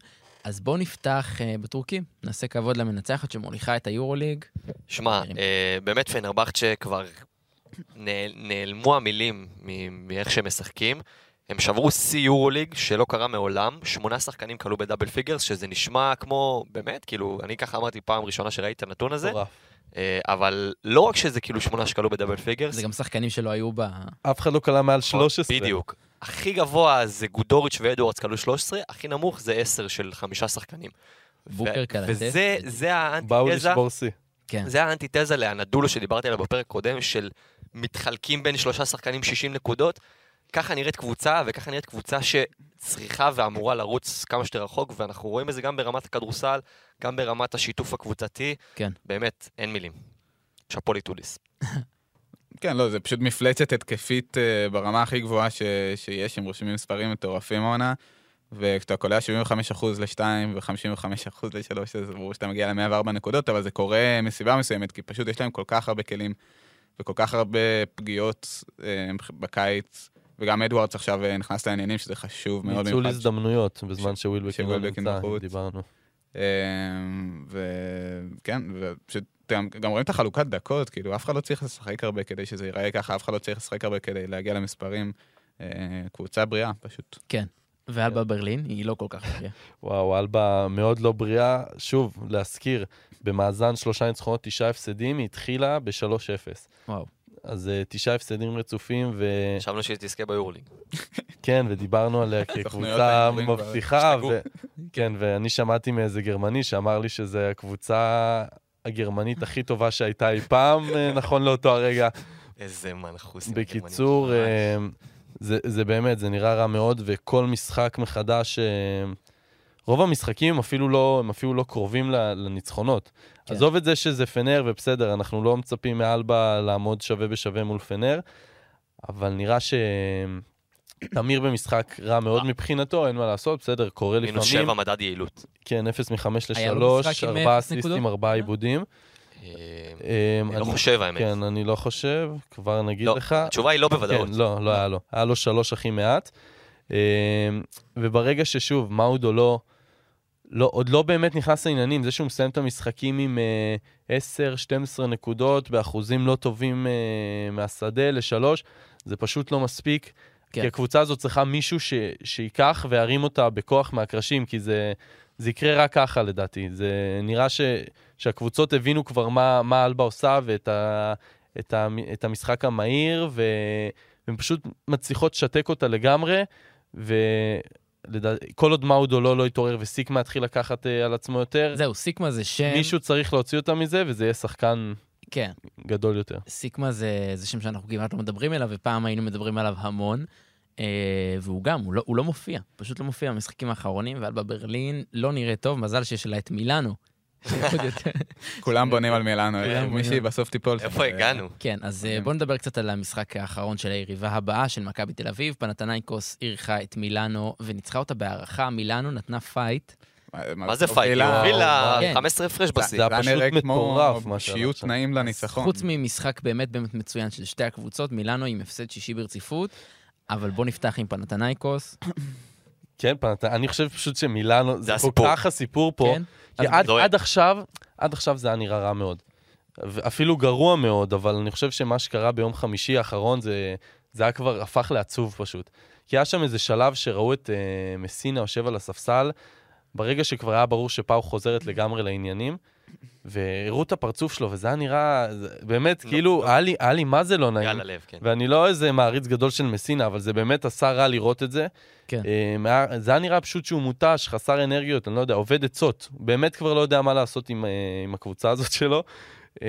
אז בואו נפתח אה, בטורקים, נעשה כבוד למנצחת שמוליכה את היורוליג.
שמע, אה, באמת פנרבכצ'ה כבר נעל, נעלמו המילים מאיך שהם משחקים. הם שברו שיא יורוליג שלא קרה מעולם, שמונה שחקנים קלעו ב double figures, שזה נשמע כמו, באמת, כאילו, אני ככה אמרתי פעם ראשונה שראיתי את הנתון הזה, אה, אבל לא רק שזה כאילו שמונה שקלעו ב double figures,
זה גם שחקנים שלא היו ב...
אף אחד לא קלה מעל 13.
בדיוק. הכי גבוה זה גודוריץ' ואדוארדס כלו 13, הכי נמוך זה 10 של חמישה שחקנים.
בוקר קלטף.
וזה זה
באו
האנטיתזה,
לשבור שיא.
כן.
זה האנטיתזה לאנדולו שדיברתי עליו בפרק קודם, של מתחלקים בין שלושה שחקנים 60 נקודות. ככה נראית קבוצה, וככה נראית קבוצה שצריכה ואמורה לרוץ כמה שיותר רחוק, ואנחנו רואים את זה גם ברמת הכדורסל, גם ברמת השיתוף הקבוצתי.
כן.
באמת, אין מילים. שאפו ליטוליס.
כן, לא, זה פשוט מפלצת התקפית uh, ברמה הכי גבוהה ש... שיש, הם רושמים מספרים מטורפים העונה, וכשאתה קולע 75% ל-2 ו-55% ל-3, אז ברור שאתה מגיע ל-104 נקודות, אבל זה קורה מסיבה מסוימת, כי פשוט יש להם כל כך הרבה כלים וכל כך הרבה פגיעות uh, בקיץ, וגם אדוארדס עכשיו uh, נכנס לעניינים, שזה חשוב מאוד.
ניצול הזדמנויות בזמן
ש-
שווילבקין לא נמצא. דיברנו.
אמ, וכן, ופשוט גם, גם רואים את החלוקת דקות, כאילו אף אחד לא צריך לשחק הרבה כדי שזה ייראה ככה, אף אחד לא צריך לשחק הרבה כדי להגיע למספרים. אה, קבוצה בריאה, פשוט.
כן. ואלבה ברלין, היא לא כל כך בריאה.
וואו, אלבה מאוד לא בריאה. שוב, להזכיר, במאזן שלושה ניצחונות, תשעה הפסדים, היא התחילה ב-3-0.
וואו.
אז אה, תשעה הפסדים רצופים, וכן,
חשבנו שהיא תזכה ביורליג.
ודיברנו עליה כקבוצה מבטיחה. ו... כן, ואני שמעתי מאיזה גרמני שאמר לי שזו הקבוצה הגרמנית הכי טובה שהייתה אי פעם, אה, נכון לאותו הרגע.
איזה מנחוס.
בקיצור, אה, זה, זה באמת, זה נראה רע מאוד, וכל משחק מחדש, אה, רוב המשחקים אפילו לא, הם אפילו לא קרובים לניצחונות.
כן.
כן. עזוב את זה שזה פנר, ובסדר, אנחנו לא מצפים מאלבה לעמוד שווה בשווה מול פנר, אבל נראה ש... תמיר במשחק רע מאוד מבחינתו, אין מה לעשות, בסדר, קורה
מינוס
לפעמים.
שבע מדד יעילות.
כן, 0 מ-5
היה לו
ל-3,
משחק עם
ארבעה
אפס נקודות?
אסיסטים, ארבעה
אה?
עיבודים.
אה, אני לא חושב האמת.
כן, אני לא חושב, כבר נגיד
לא,
לך.
התשובה היא לא בוודאות.
כן, לא, לא היה לו. היה לו שלוש הכי מעט. וברגע ששוב, מאודו לא, לא, עוד לא באמת נכנס לעניינים, זה שהוא מסיים את המשחקים עם אה, 10-12 נקודות באחוזים לא טובים אה, מהשדה לשלוש, זה פשוט לא מספיק.
כן.
כי הקבוצה הזאת צריכה מישהו ש, שייקח וירים אותה בכוח מהקרשים, כי זה, זה יקרה רק ככה לדעתי. זה נראה ש, שהקבוצות הבינו כבר מה, מה אלבה עושה ואת ה, את, ה, את המשחק המהיר, ו, והן פשוט מצליחות לשתק אותה לגמרי, וכל עוד מאודו לא, לא יתעורר וסיקמה יתחיל לקחת uh, על עצמו יותר,
זהו, סיקמה זה שם...
מישהו צריך להוציא אותה מזה, וזה יהיה שחקן
כן.
גדול יותר.
סיקמה זה, זה שם שאנחנו כמעט לא מדברים עליו, ופעם היינו מדברים עליו המון. אה, והוא גם, הוא לא, הוא לא מופיע, פשוט לא מופיע במשחקים האחרונים, ואלבה ברלין לא נראה טוב, מזל שיש לה את מילאנו.
כולם בונים על מילאנו,
בונים
מישהי בסוף תיפול.
איפה הגענו?
כן, אז אה, בואו נדבר קצת על המשחק האחרון של היריבה הבאה של מכבי תל אביב. פנאתינייקוס אירחה את מילאנו וניצחה אותה בהארכה. מילאנו נתנה fight.
מה זה fight? היא
הובילה-
הובילה
כן.
15 הפרש בשיא.
זה היה פשוט מטורף,
שיהיו. תנאים לניצחון.
חוץ ממשחק באמת באמת מצוין של שתי הקבוצות, מילאנו עם הפסד שישי ברציפות, אבל בואו נפתח עם פנאתינייקוס.
כן, פנת... אני חושב פשוט שמילאנו, זה, כל
הסיפור.
כל הסיפור פה.
כן?
כי
אז
עד, עכשיו, עד עכשיו זה היה נראה רע מאוד. אפילו גרוע מאוד, אבל אני חושב שמה שקרה ביום חמישי האחרון זה, זה היה כבר הפך לעצוב פשוט. כי היה שם איזה שלב שראו את uh, מסינה יושב על הספסל, ברגע שכבר היה ברור שפאו חוזרת לגמרי לעניינים, והראו את הפרצוף שלו, וזה היה נראה, באמת,
לא,
כאילו,
לא.
היה לי, היה לי מה זה לא נעים.
יאללה לב, כן.
ואני לא איזה מעריץ גדול של מסינה, אבל זה באמת עשה רע לראות את זה.
כן.
אה, זה היה נראה פשוט שהוא מותש, חסר אנרגיות, אני לא יודע, עובד עצות. באמת כבר לא יודע מה לעשות עם, אה, עם הקבוצה הזאת שלו. אה,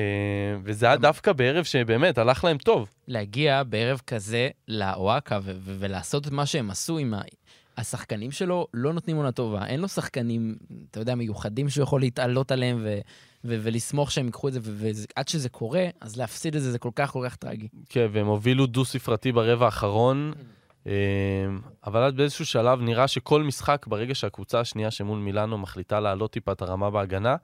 וזה היה דווקא בערב שבאמת הלך להם טוב.
להגיע בערב כזה לאוואקה ולעשות את מה שהם עשו עם ה... השחקנים שלו לא נותנים עונה טובה. אין לו שחקנים, אתה יודע, מיוחדים שהוא יכול להתעלות עליהם ו- ו- ולסמוך שהם ייקחו את זה, ועד שזה קורה, אז להפסיד את זה זה כל כך כל כך טרגי.
כן, והם הובילו דו-ספרתי ברבע האחרון, אה, אבל עד באיזשהו שלב נראה שכל משחק, ברגע שהקבוצה השנייה שמול מילאנו מחליטה להעלות טיפה את הרמה בהגנה,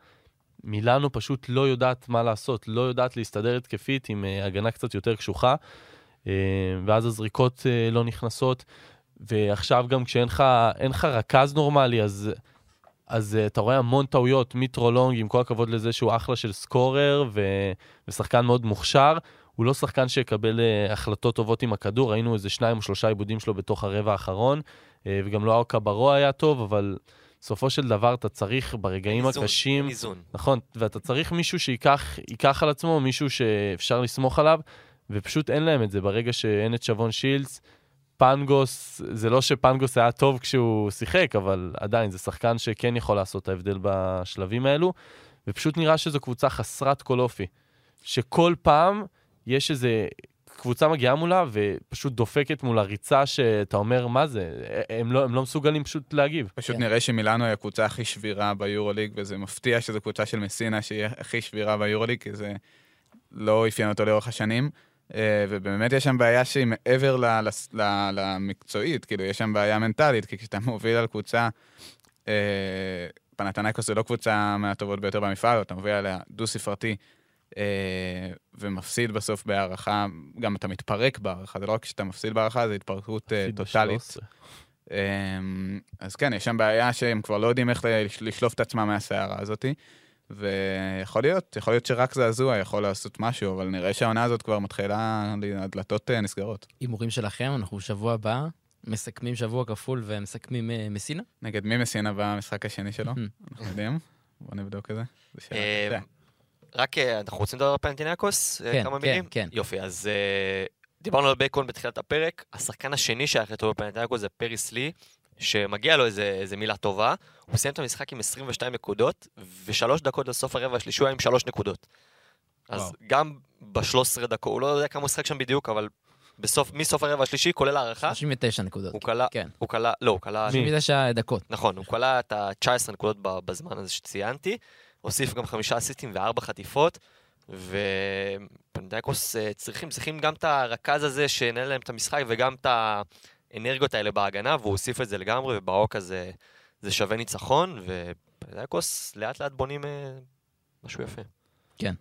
מילאנו פשוט לא יודעת מה לעשות, לא יודעת להסתדר התקפית עם אה, הגנה קצת יותר קשוחה, אה, ואז הזריקות אה, לא נכנסות, ועכשיו גם כשאין לך, לך רכז נורמלי, אז... אז uh, אתה רואה המון טעויות, מיטרו לונג, עם כל הכבוד לזה שהוא אחלה של סקורר ו... ושחקן מאוד מוכשר, הוא לא שחקן שיקבל uh, החלטות טובות עם הכדור, ראינו איזה שניים או שלושה עיבודים שלו בתוך הרבע האחרון, uh, וגם לא הקברו היה טוב, אבל בסופו של דבר אתה צריך ברגעים
איזון,
הקשים...
איזון.
נכון, ואתה צריך מישהו שייקח על עצמו, מישהו שאפשר לסמוך עליו, ופשוט אין להם את זה. ברגע שאין את שבון שילס, פנגוס, זה לא שפנגוס היה טוב כשהוא שיחק, אבל עדיין, זה שחקן שכן יכול לעשות את ההבדל בשלבים האלו, ופשוט נראה שזו קבוצה חסרת כל אופי. שכל פעם יש איזה קבוצה מגיעה מולה ופשוט דופקת מול הריצה שאתה אומר, מה זה? הם לא, הם לא מסוגלים פשוט להגיב.
פשוט כן. נראה שמילאנו היא הקבוצה הכי שבירה ביורוליג, וזה מפתיע שזו קבוצה של מסינה שהיא הכי שבירה ביורוליג, כי זה לא אפיין אותו לאורך השנים. אה, ובאמת יש שם בעיה שהיא מעבר למקצועית, כאילו, יש שם בעיה מנטלית, כי כשאתה מוביל על קבוצה, אה, פנתנייקוס זה לא קבוצה מהטובות ביותר במפעל, אתה מוביל עליה דו-ספרתי, אה, ומפסיד בסוף בהערכה, גם אתה מתפרק בהערכה, זה לא רק כשאתה מפסיד בהערכה, זה התפרקות טוטאלית. אז כן, יש שם בעיה שהם כבר לא יודעים איך לשלוף את עצמם מהסערה הזאתי. ויכול להיות, יכול להיות שרק זעזוע יכול לעשות משהו, אבל נראה שהעונה הזאת כבר מתחילה, הדלתות אה, נסגרות.
הימורים שלכם, אנחנו שבוע הבא מסכמים שבוע כפול ומסכמים uh, מסינה?
נגד מי מסינה במשחק השני שלו? אנחנו יודעים? בוא נבדוק את זה.
אה, רק, אנחנו רוצים לדבר על פנטינקוס?
כן, כמה כן, מילים? כן.
יופי, אז דיברנו על בייקון בתחילת הפרק. השחקן השני שהיה הכי טוב בפנטינקוס זה פריס לי, שמגיע לו איזה, איזה מילה טובה, הוא סיים את המשחק עם 22 נקודות, ושלוש דקות לסוף הרבע השלישי הוא היה עם שלוש נקודות. אז וואו. גם ב-13 דקות, הוא לא יודע כמה הוא שחק שם בדיוק, אבל בסוף, מסוף הרבע השלישי, כולל הערכה.
39 נקודות.
הוא קלה, כן. הוא קלה, לא, הוא קלה...
39 דקות.
נכון, הוא קלה את ה-19 נקודות בזמן הזה שציינתי, הוסיף גם חמישה אסיסטים וארבע חטיפות, ופנדייקוס אה, צריכים, צריכים גם את הרכז הזה שינהל להם את המשחק, וגם את ה... האנרגיות האלה בהגנה, והוא הוסיף את זה לגמרי, ובאוק הזה זה שווה ניצחון, ופנדקוס לאט לאט בונים אה, משהו יפה.
כן.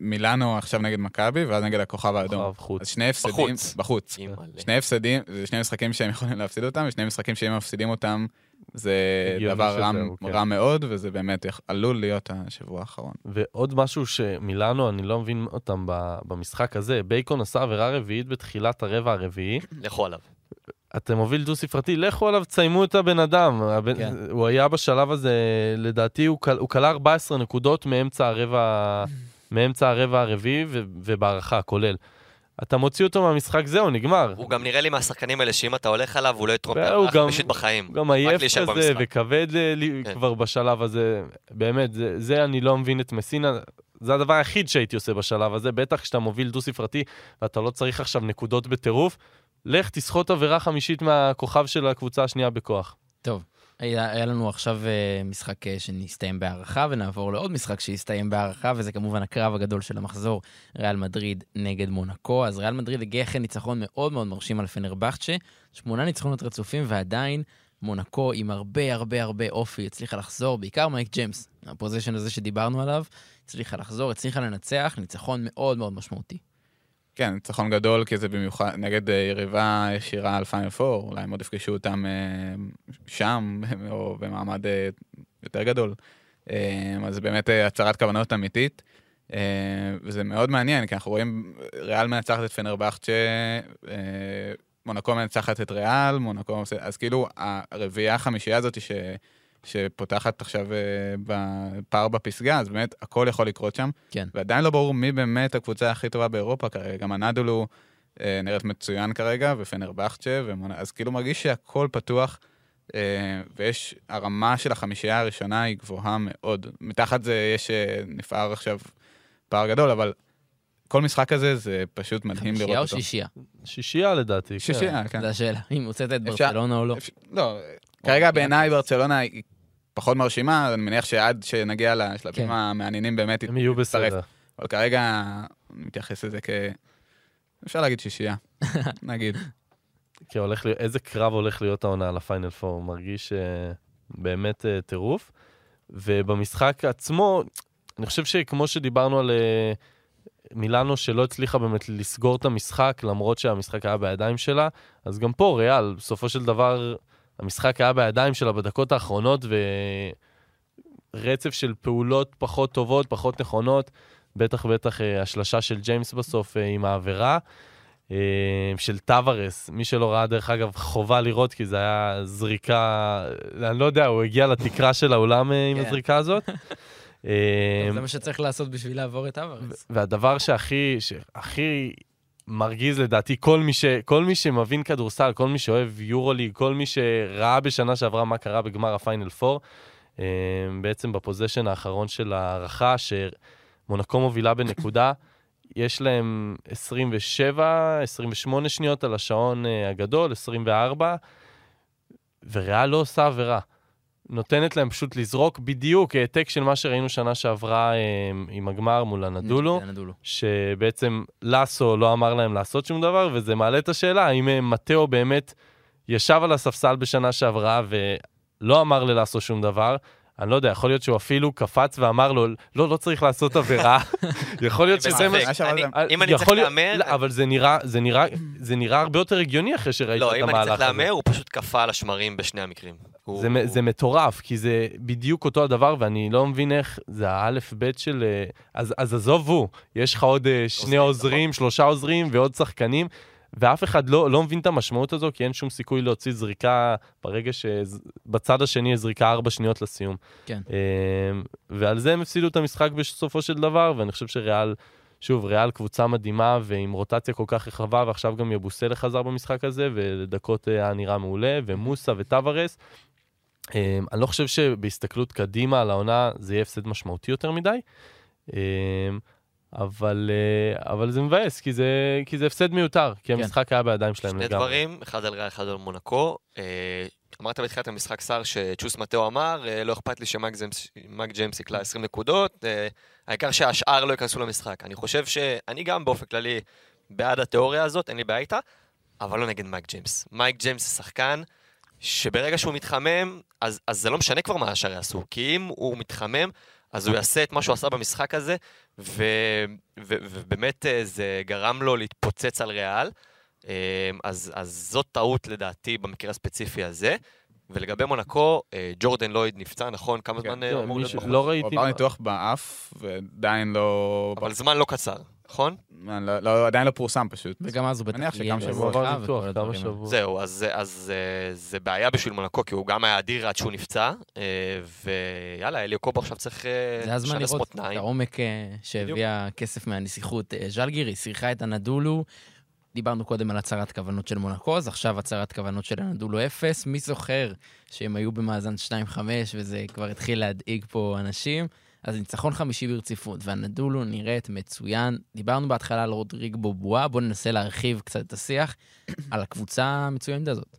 מילאנו עכשיו נגד מכבי, ואז נגד הכוכב האדום.
כוכב חוץ.
אז שני הפסדים, בחוץ. בחוץ. שני הפסדים, זה שני משחקים שהם יכולים להפסיד אותם, ושני משחקים שאם מפסידים אותם, זה דבר רע, כן. רע מאוד, וזה באמת עלול להיות השבוע האחרון.
ועוד משהו שמילאנו, אני לא מבין אותם במשחק הזה, בייקון עשה עבירה רביעית בתחילת הרבע הרביעי.
לכו עליו.
אתם מוביל דו-ספרתי, לכו עליו, תסיימו את הבן אדם. הבן, כן. הוא היה בשלב הזה, לדעתי, הוא, כלה 14 נקודות מאמצע הרבע, מאמצע הרבע הרביעי ובהערכה, כולל. אתה מוציא אותו מהמשחק, זהו, נגמר.
הוא גם נראה לי מהשחקנים האלה שאם אתה הולך עליו, הוא לא יתרום פעם חמישית בחיים.
הוא גם עייף כזה וכבד כן. כבר בשלב הזה. באמת, זה, זה אני לא מבין את מסינה. זה הדבר היחיד שהייתי עושה בשלב הזה, בטח כשאתה מוביל דו-ספרתי ואתה לא צריך עכשיו נקודות בטירוף. לך תסחוט עבירה חמישית מהכוכב של הקבוצה השנייה בכוח.
טוב, היה, היה לנו עכשיו uh, משחק uh, שנסתיים בהערכה, ונעבור לעוד משחק שיסתיים בהערכה, וזה כמובן הקרב הגדול של המחזור, ריאל מדריד נגד מונקו. אז ריאל מדריד הגיע אחרי ניצחון מאוד מאוד מרשים על פנרבכצ'ה, שמונה ניצחונות רצופים, ועדיין מונקו עם הרבה הרבה הרבה אופי הצליחה לחזור, בעיקר מייק ג'יימס, ה position הזה שדיברנו עליו, הצליחה לחזור, הצליחה לנצח, ניצחון מאוד מאוד משמעותי.
כן, ניצחון גדול, כי זה במיוחד נגד אה, יריבה ישירה על final four, אולי הם עוד יפגשו אותם אה, שם, או במעמד אה, יותר גדול. אז זה באמת הצהרת כוונות אמיתית. וזה מאוד מעניין, כי אנחנו רואים ריאל מנצחת את פנרבכצ'ה, מונקו מנצחת את ריאל, מונקו... אז כאילו, הרביעייה החמישייה הזאת ש... שפותחת עכשיו אה, בפער בפסגה, אז באמת הכל יכול לקרות שם.
כן.
ועדיין לא ברור מי באמת הקבוצה הכי טובה באירופה כרגע. גם הנדולו אה, נראית מצוין כרגע, ופנרבכצ'ה, ומונ... אז כאילו מרגיש שהכל פתוח, אה, ויש, הרמה של החמישייה הראשונה היא גבוהה מאוד. מתחת זה יש, נפער עכשיו פער גדול, אבל כל משחק כזה זה פשוט מדהים לראות אותו.
חמישייה או שישייה?
שישייה לדעתי.
שישייה, כן. כן.
זו השאלה, אם הוצאת את ברצלונה או לא.
לא, כרגע בעיניי ברצלונה היא פחות מרשימה, אני מניח שעד שנגיע לשלבים כן. המעניינים באמת
הם יהיו בסדר.
אבל כרגע אני מתייחס לזה כ... אפשר להגיד שישייה, נגיד.
כי הולך להיות, איזה קרב הולך להיות העונה על הפיינל פור, מרגיש uh, באמת uh, טירוף. ובמשחק עצמו, אני חושב שכמו שדיברנו על uh, מילאנו שלא הצליחה באמת לסגור את המשחק, למרות שהמשחק היה בידיים שלה, אז גם פה ריאל, בסופו של דבר, המשחק היה בידיים שלה בדקות האחרונות, ורצף של פעולות פחות טובות, פחות נכונות, בטח בטח השלשה של ג'יימס בסוף עם העבירה. של טווארס, מי שלא ראה דרך אגב חובה לראות כי זה היה זריקה, אני לא יודע, הוא הגיע לתקרה של האולם עם כן. הזריקה הזאת.
זה מה שצריך לעשות בשביל לעבור את טבארס.
והדבר שהכי מרגיז לדעתי כל מי, ש, כל מי שמבין כדורסל, כל מי שאוהב יורוליג, כל מי שראה בשנה שעברה מה קרה בגמר ה final 4, אה, בעצם ב position האחרון של ההארכה, שמונקו מובילה בנקודה, יש להם 27, 28 שניות על השעון אה, הגדול, 24, וריאל לא עושה עבירה. נותנת להם פשוט לזרוק בדיוק העתק של מה שראינו שנה שעברה אה, עם הגמר מול הנדולו, שבעצם לאסו לא אמר להם לעשות שום דבר, וזה מעלה את השאלה האם אה, מטאו באמת ישב על הספסל בשנה שעברה ולא אמר ללאסו שום דבר, אני לא יודע, יכול להיות שהוא אפילו קפץ ואמר לו, לא, לא צריך לעשות עבירה. יכול להיות שזה מה... ש...
אם אני צריך להמר...
לא, אבל זה נראה הרבה יותר הגיוני אחרי שראית את המהלך הזה.
לא, אם אני צריך להמר, הוא פשוט קפא על השמרים בשני המקרים.
זה מטורף, כי זה בדיוק אותו הדבר, ואני לא מבין איך זה האלף-בית של... אה, אז עזוב הוא, יש לך עוד אה, שני עוזרים, נכון. שלושה עוזרים ועוד שחקנים. ואף אחד לא, לא מבין את המשמעות הזו, כי אין שום סיכוי להוציא זריקה ברגע שבצד השני יש זריקה ארבע שניות לסיום.
כן.
אמ, ועל זה הם הפסידו את המשחק בסופו של דבר, ואני חושב שריאל, שוב, ריאל קבוצה מדהימה ועם רוטציה כל כך רחבה, ועכשיו גם יבוסלה חזר במשחק הזה, ולדקות היה נראה מעולה, ומוסה וטוורס. אמ, אני לא חושב שבהסתכלות קדימה על העונה זה יהיה הפסד משמעותי יותר מדי. אמ, אבל, אה, אבל זה מבאס, כי זה, כי זה הפסד מיותר, כי כן. המשחק היה בידיים שלהם
לגמרי. שני דברים, אחד על ריאל, אחד על מונקו. אה, אמרת בתחילת המשחק, שר, שצ'וס מטאו אמר, אה, לא אכפת לי שמאק ג'יימס יקלע 20 נקודות, העיקר שהשאר לא ייכנסו למשחק. אני חושב שאני גם באופן כללי בעד התיאוריה הזאת, אין לי בעיה איתה, אבל לא נגד מייק ג'יימס. מייק ג'יימס זה שחקן שברגע שהוא מתחמם, אז, אז זה לא משנה כבר מה השאר יעשו, כי אם הוא מתחמם, אז הוא יעשה את מה שהוא עשה במשחק הזה, ו, ו, ובאמת אה, זה גרם לו להתפוצץ על ריאל. אה, אז, אז זאת טעות לדעתי במקרה הספציפי הזה. ולגבי מונקו, אה, ג'ורדן לויד נפצע, נכון? כמה כן, זמן אמור להיות בחוץ?
לא ראיתי.
הוא עבר ניתוח באף, ועדיין לא...
אבל זמן לא קצר. נכון?
לא, לא, עדיין לא פורסם פשוט.
וגם אז הוא בטח
מניח שגם שבוע.
זהו, אז, אז אה, זה בעיה בשביל מונקו, כי הוא גם היה אדיר עד שהוא נפצע, אה, ויאללה, אליו קופה עכשיו צריך
לשנס מותניים. זה הזמן לראות את העומק אה, שהביא הכסף מהנסיכות. ז'לגירי שיחקה את הנדולו. דיברנו קודם על הצהרת כוונות של מונקו, אז עכשיו הצהרת כוונות של הנדולו אפס. מי זוכר שהם היו במאזן 2-5 וזה כבר התחיל להדאיג פה אנשים? אז ניצחון חמישי ברציפות, והנדולו נראית מצוין. דיברנו בהתחלה על רודריג בובואה, בואו ננסה להרחיב קצת את השיח על הקבוצה המצוינת הזאת.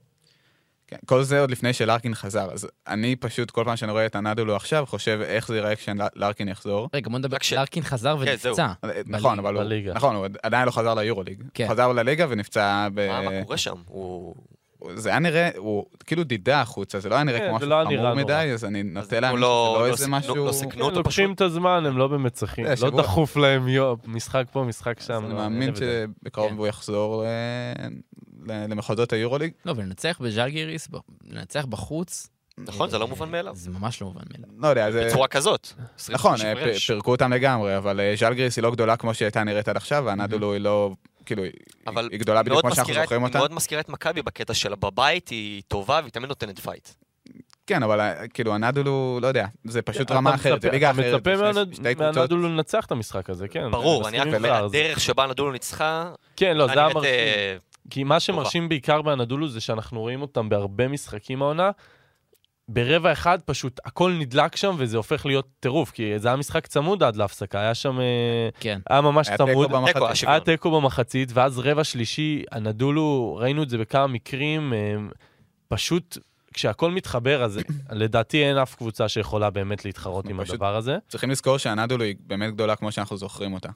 כן, כל זה עוד לפני שלארקין חזר, אז אני פשוט, כל פעם שאני רואה את הנדולו עכשיו, חושב איך זה ייראה כשלארקין יחזור.
רגע, בוא נדבר, כשלארקין חזר כן, ונפצע.
נכון, אבל הוא, נכון, הוא עדיין לא חזר ליורוליג. כן. חזר לליגה ונפצע ב...
מה קורה שם? הוא...
זה היה נראה, הוא כאילו דידה החוצה, זה לא היה נראה כן, כמו משהו
לא
חמור מדי, אז אני נוטה להאמין שזה לא, לא איזה משהו...
לא סיכנו אותו
פשוט. לוקחים את הזמן, הם לא באמת צריכים, לא דחוף להם יום, משחק פה, משחק שם.
אני מאמין שבקרוב כן. הוא יחזור למחוזות היורוליג.
לא, ולנצח בז'אלגיריס, לנצח בחוץ,
נכון, זה לא מובן מאליו.
זה ממש לא מובן מאליו.
לא יודע, זה...
בצורה כזאת.
נכון, פירקו אותם לגמרי, אבל אה, ז'אלגיריס היא לא גדולה כמו שהייתה נראית עד עכשיו, ואנאדולו היא לא כאילו, היא גדולה בדיוק כמו שאנחנו זוכרים אותה.
היא מאוד מזכירה את מכבי בקטע שלה, בבית היא טובה והיא תמיד נותנת fight.
כן, אבל אה, כאילו הנדולו, לא יודע, זה פשוט רמה אחרת, זה ליגה אחרת.
אתה מצפה מהנדולו לנצח את המשחק הזה, כן.
ברור, אני רק אומר, הדרך שבה הנדולו ניצחה,
כן, לא, זה המרשים. אה, כי מה שמרשים בעיקר בהנדולו זה שאנחנו רואים אותם בהרבה משחקים העונה, ברבע אחד פשוט הכל נדלק שם וזה הופך להיות טירוף, כי זה היה משחק צמוד עד להפסקה, היה שם... אה,
כן.
היה ממש היה צמוד. היה תיקו במחצית, ואז רבע שלישי, הנדולו, ראינו את זה בכמה מקרים, אה, פשוט כשהכל מתחבר, אז לדעתי אין אף קבוצה שיכולה באמת להתחרות עם הדבר הזה.
צריכים לזכור שאנאדולו היא באמת גדולה כמו שאנחנו זוכרים אותה.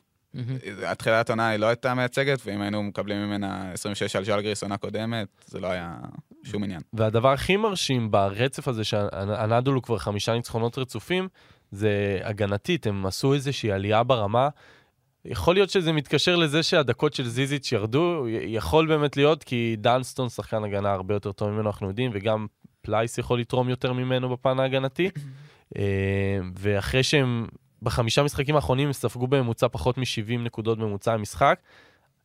התחילת עונה היא לא הייתה מייצגת, ואם היינו מקבלים ממנה 26 על ז'אלגיריס עונה קודמת, זה לא היה שום עניין.
והדבר הכי מרשים ברצף הזה, שאנאדולו כבר חמישה ניצחונות רצופים, זה הגנתית, הם עשו איזושהי עלייה ברמה. יכול להיות שזה מתקשר לזה שהדקות של זיזיץ' ירדו, יכול באמת להיות, כי דנסטון שחקן הגנה הרבה יותר טוב ממנו, אנחנו יודעים, וגם פלייס יכול לתרום יותר ממנו בפן ההגנתי. אה, ואחרי שהם בחמישה משחקים האחרונים הם ספגו בממוצע פחות מ-70 נקודות ממוצע למשחק,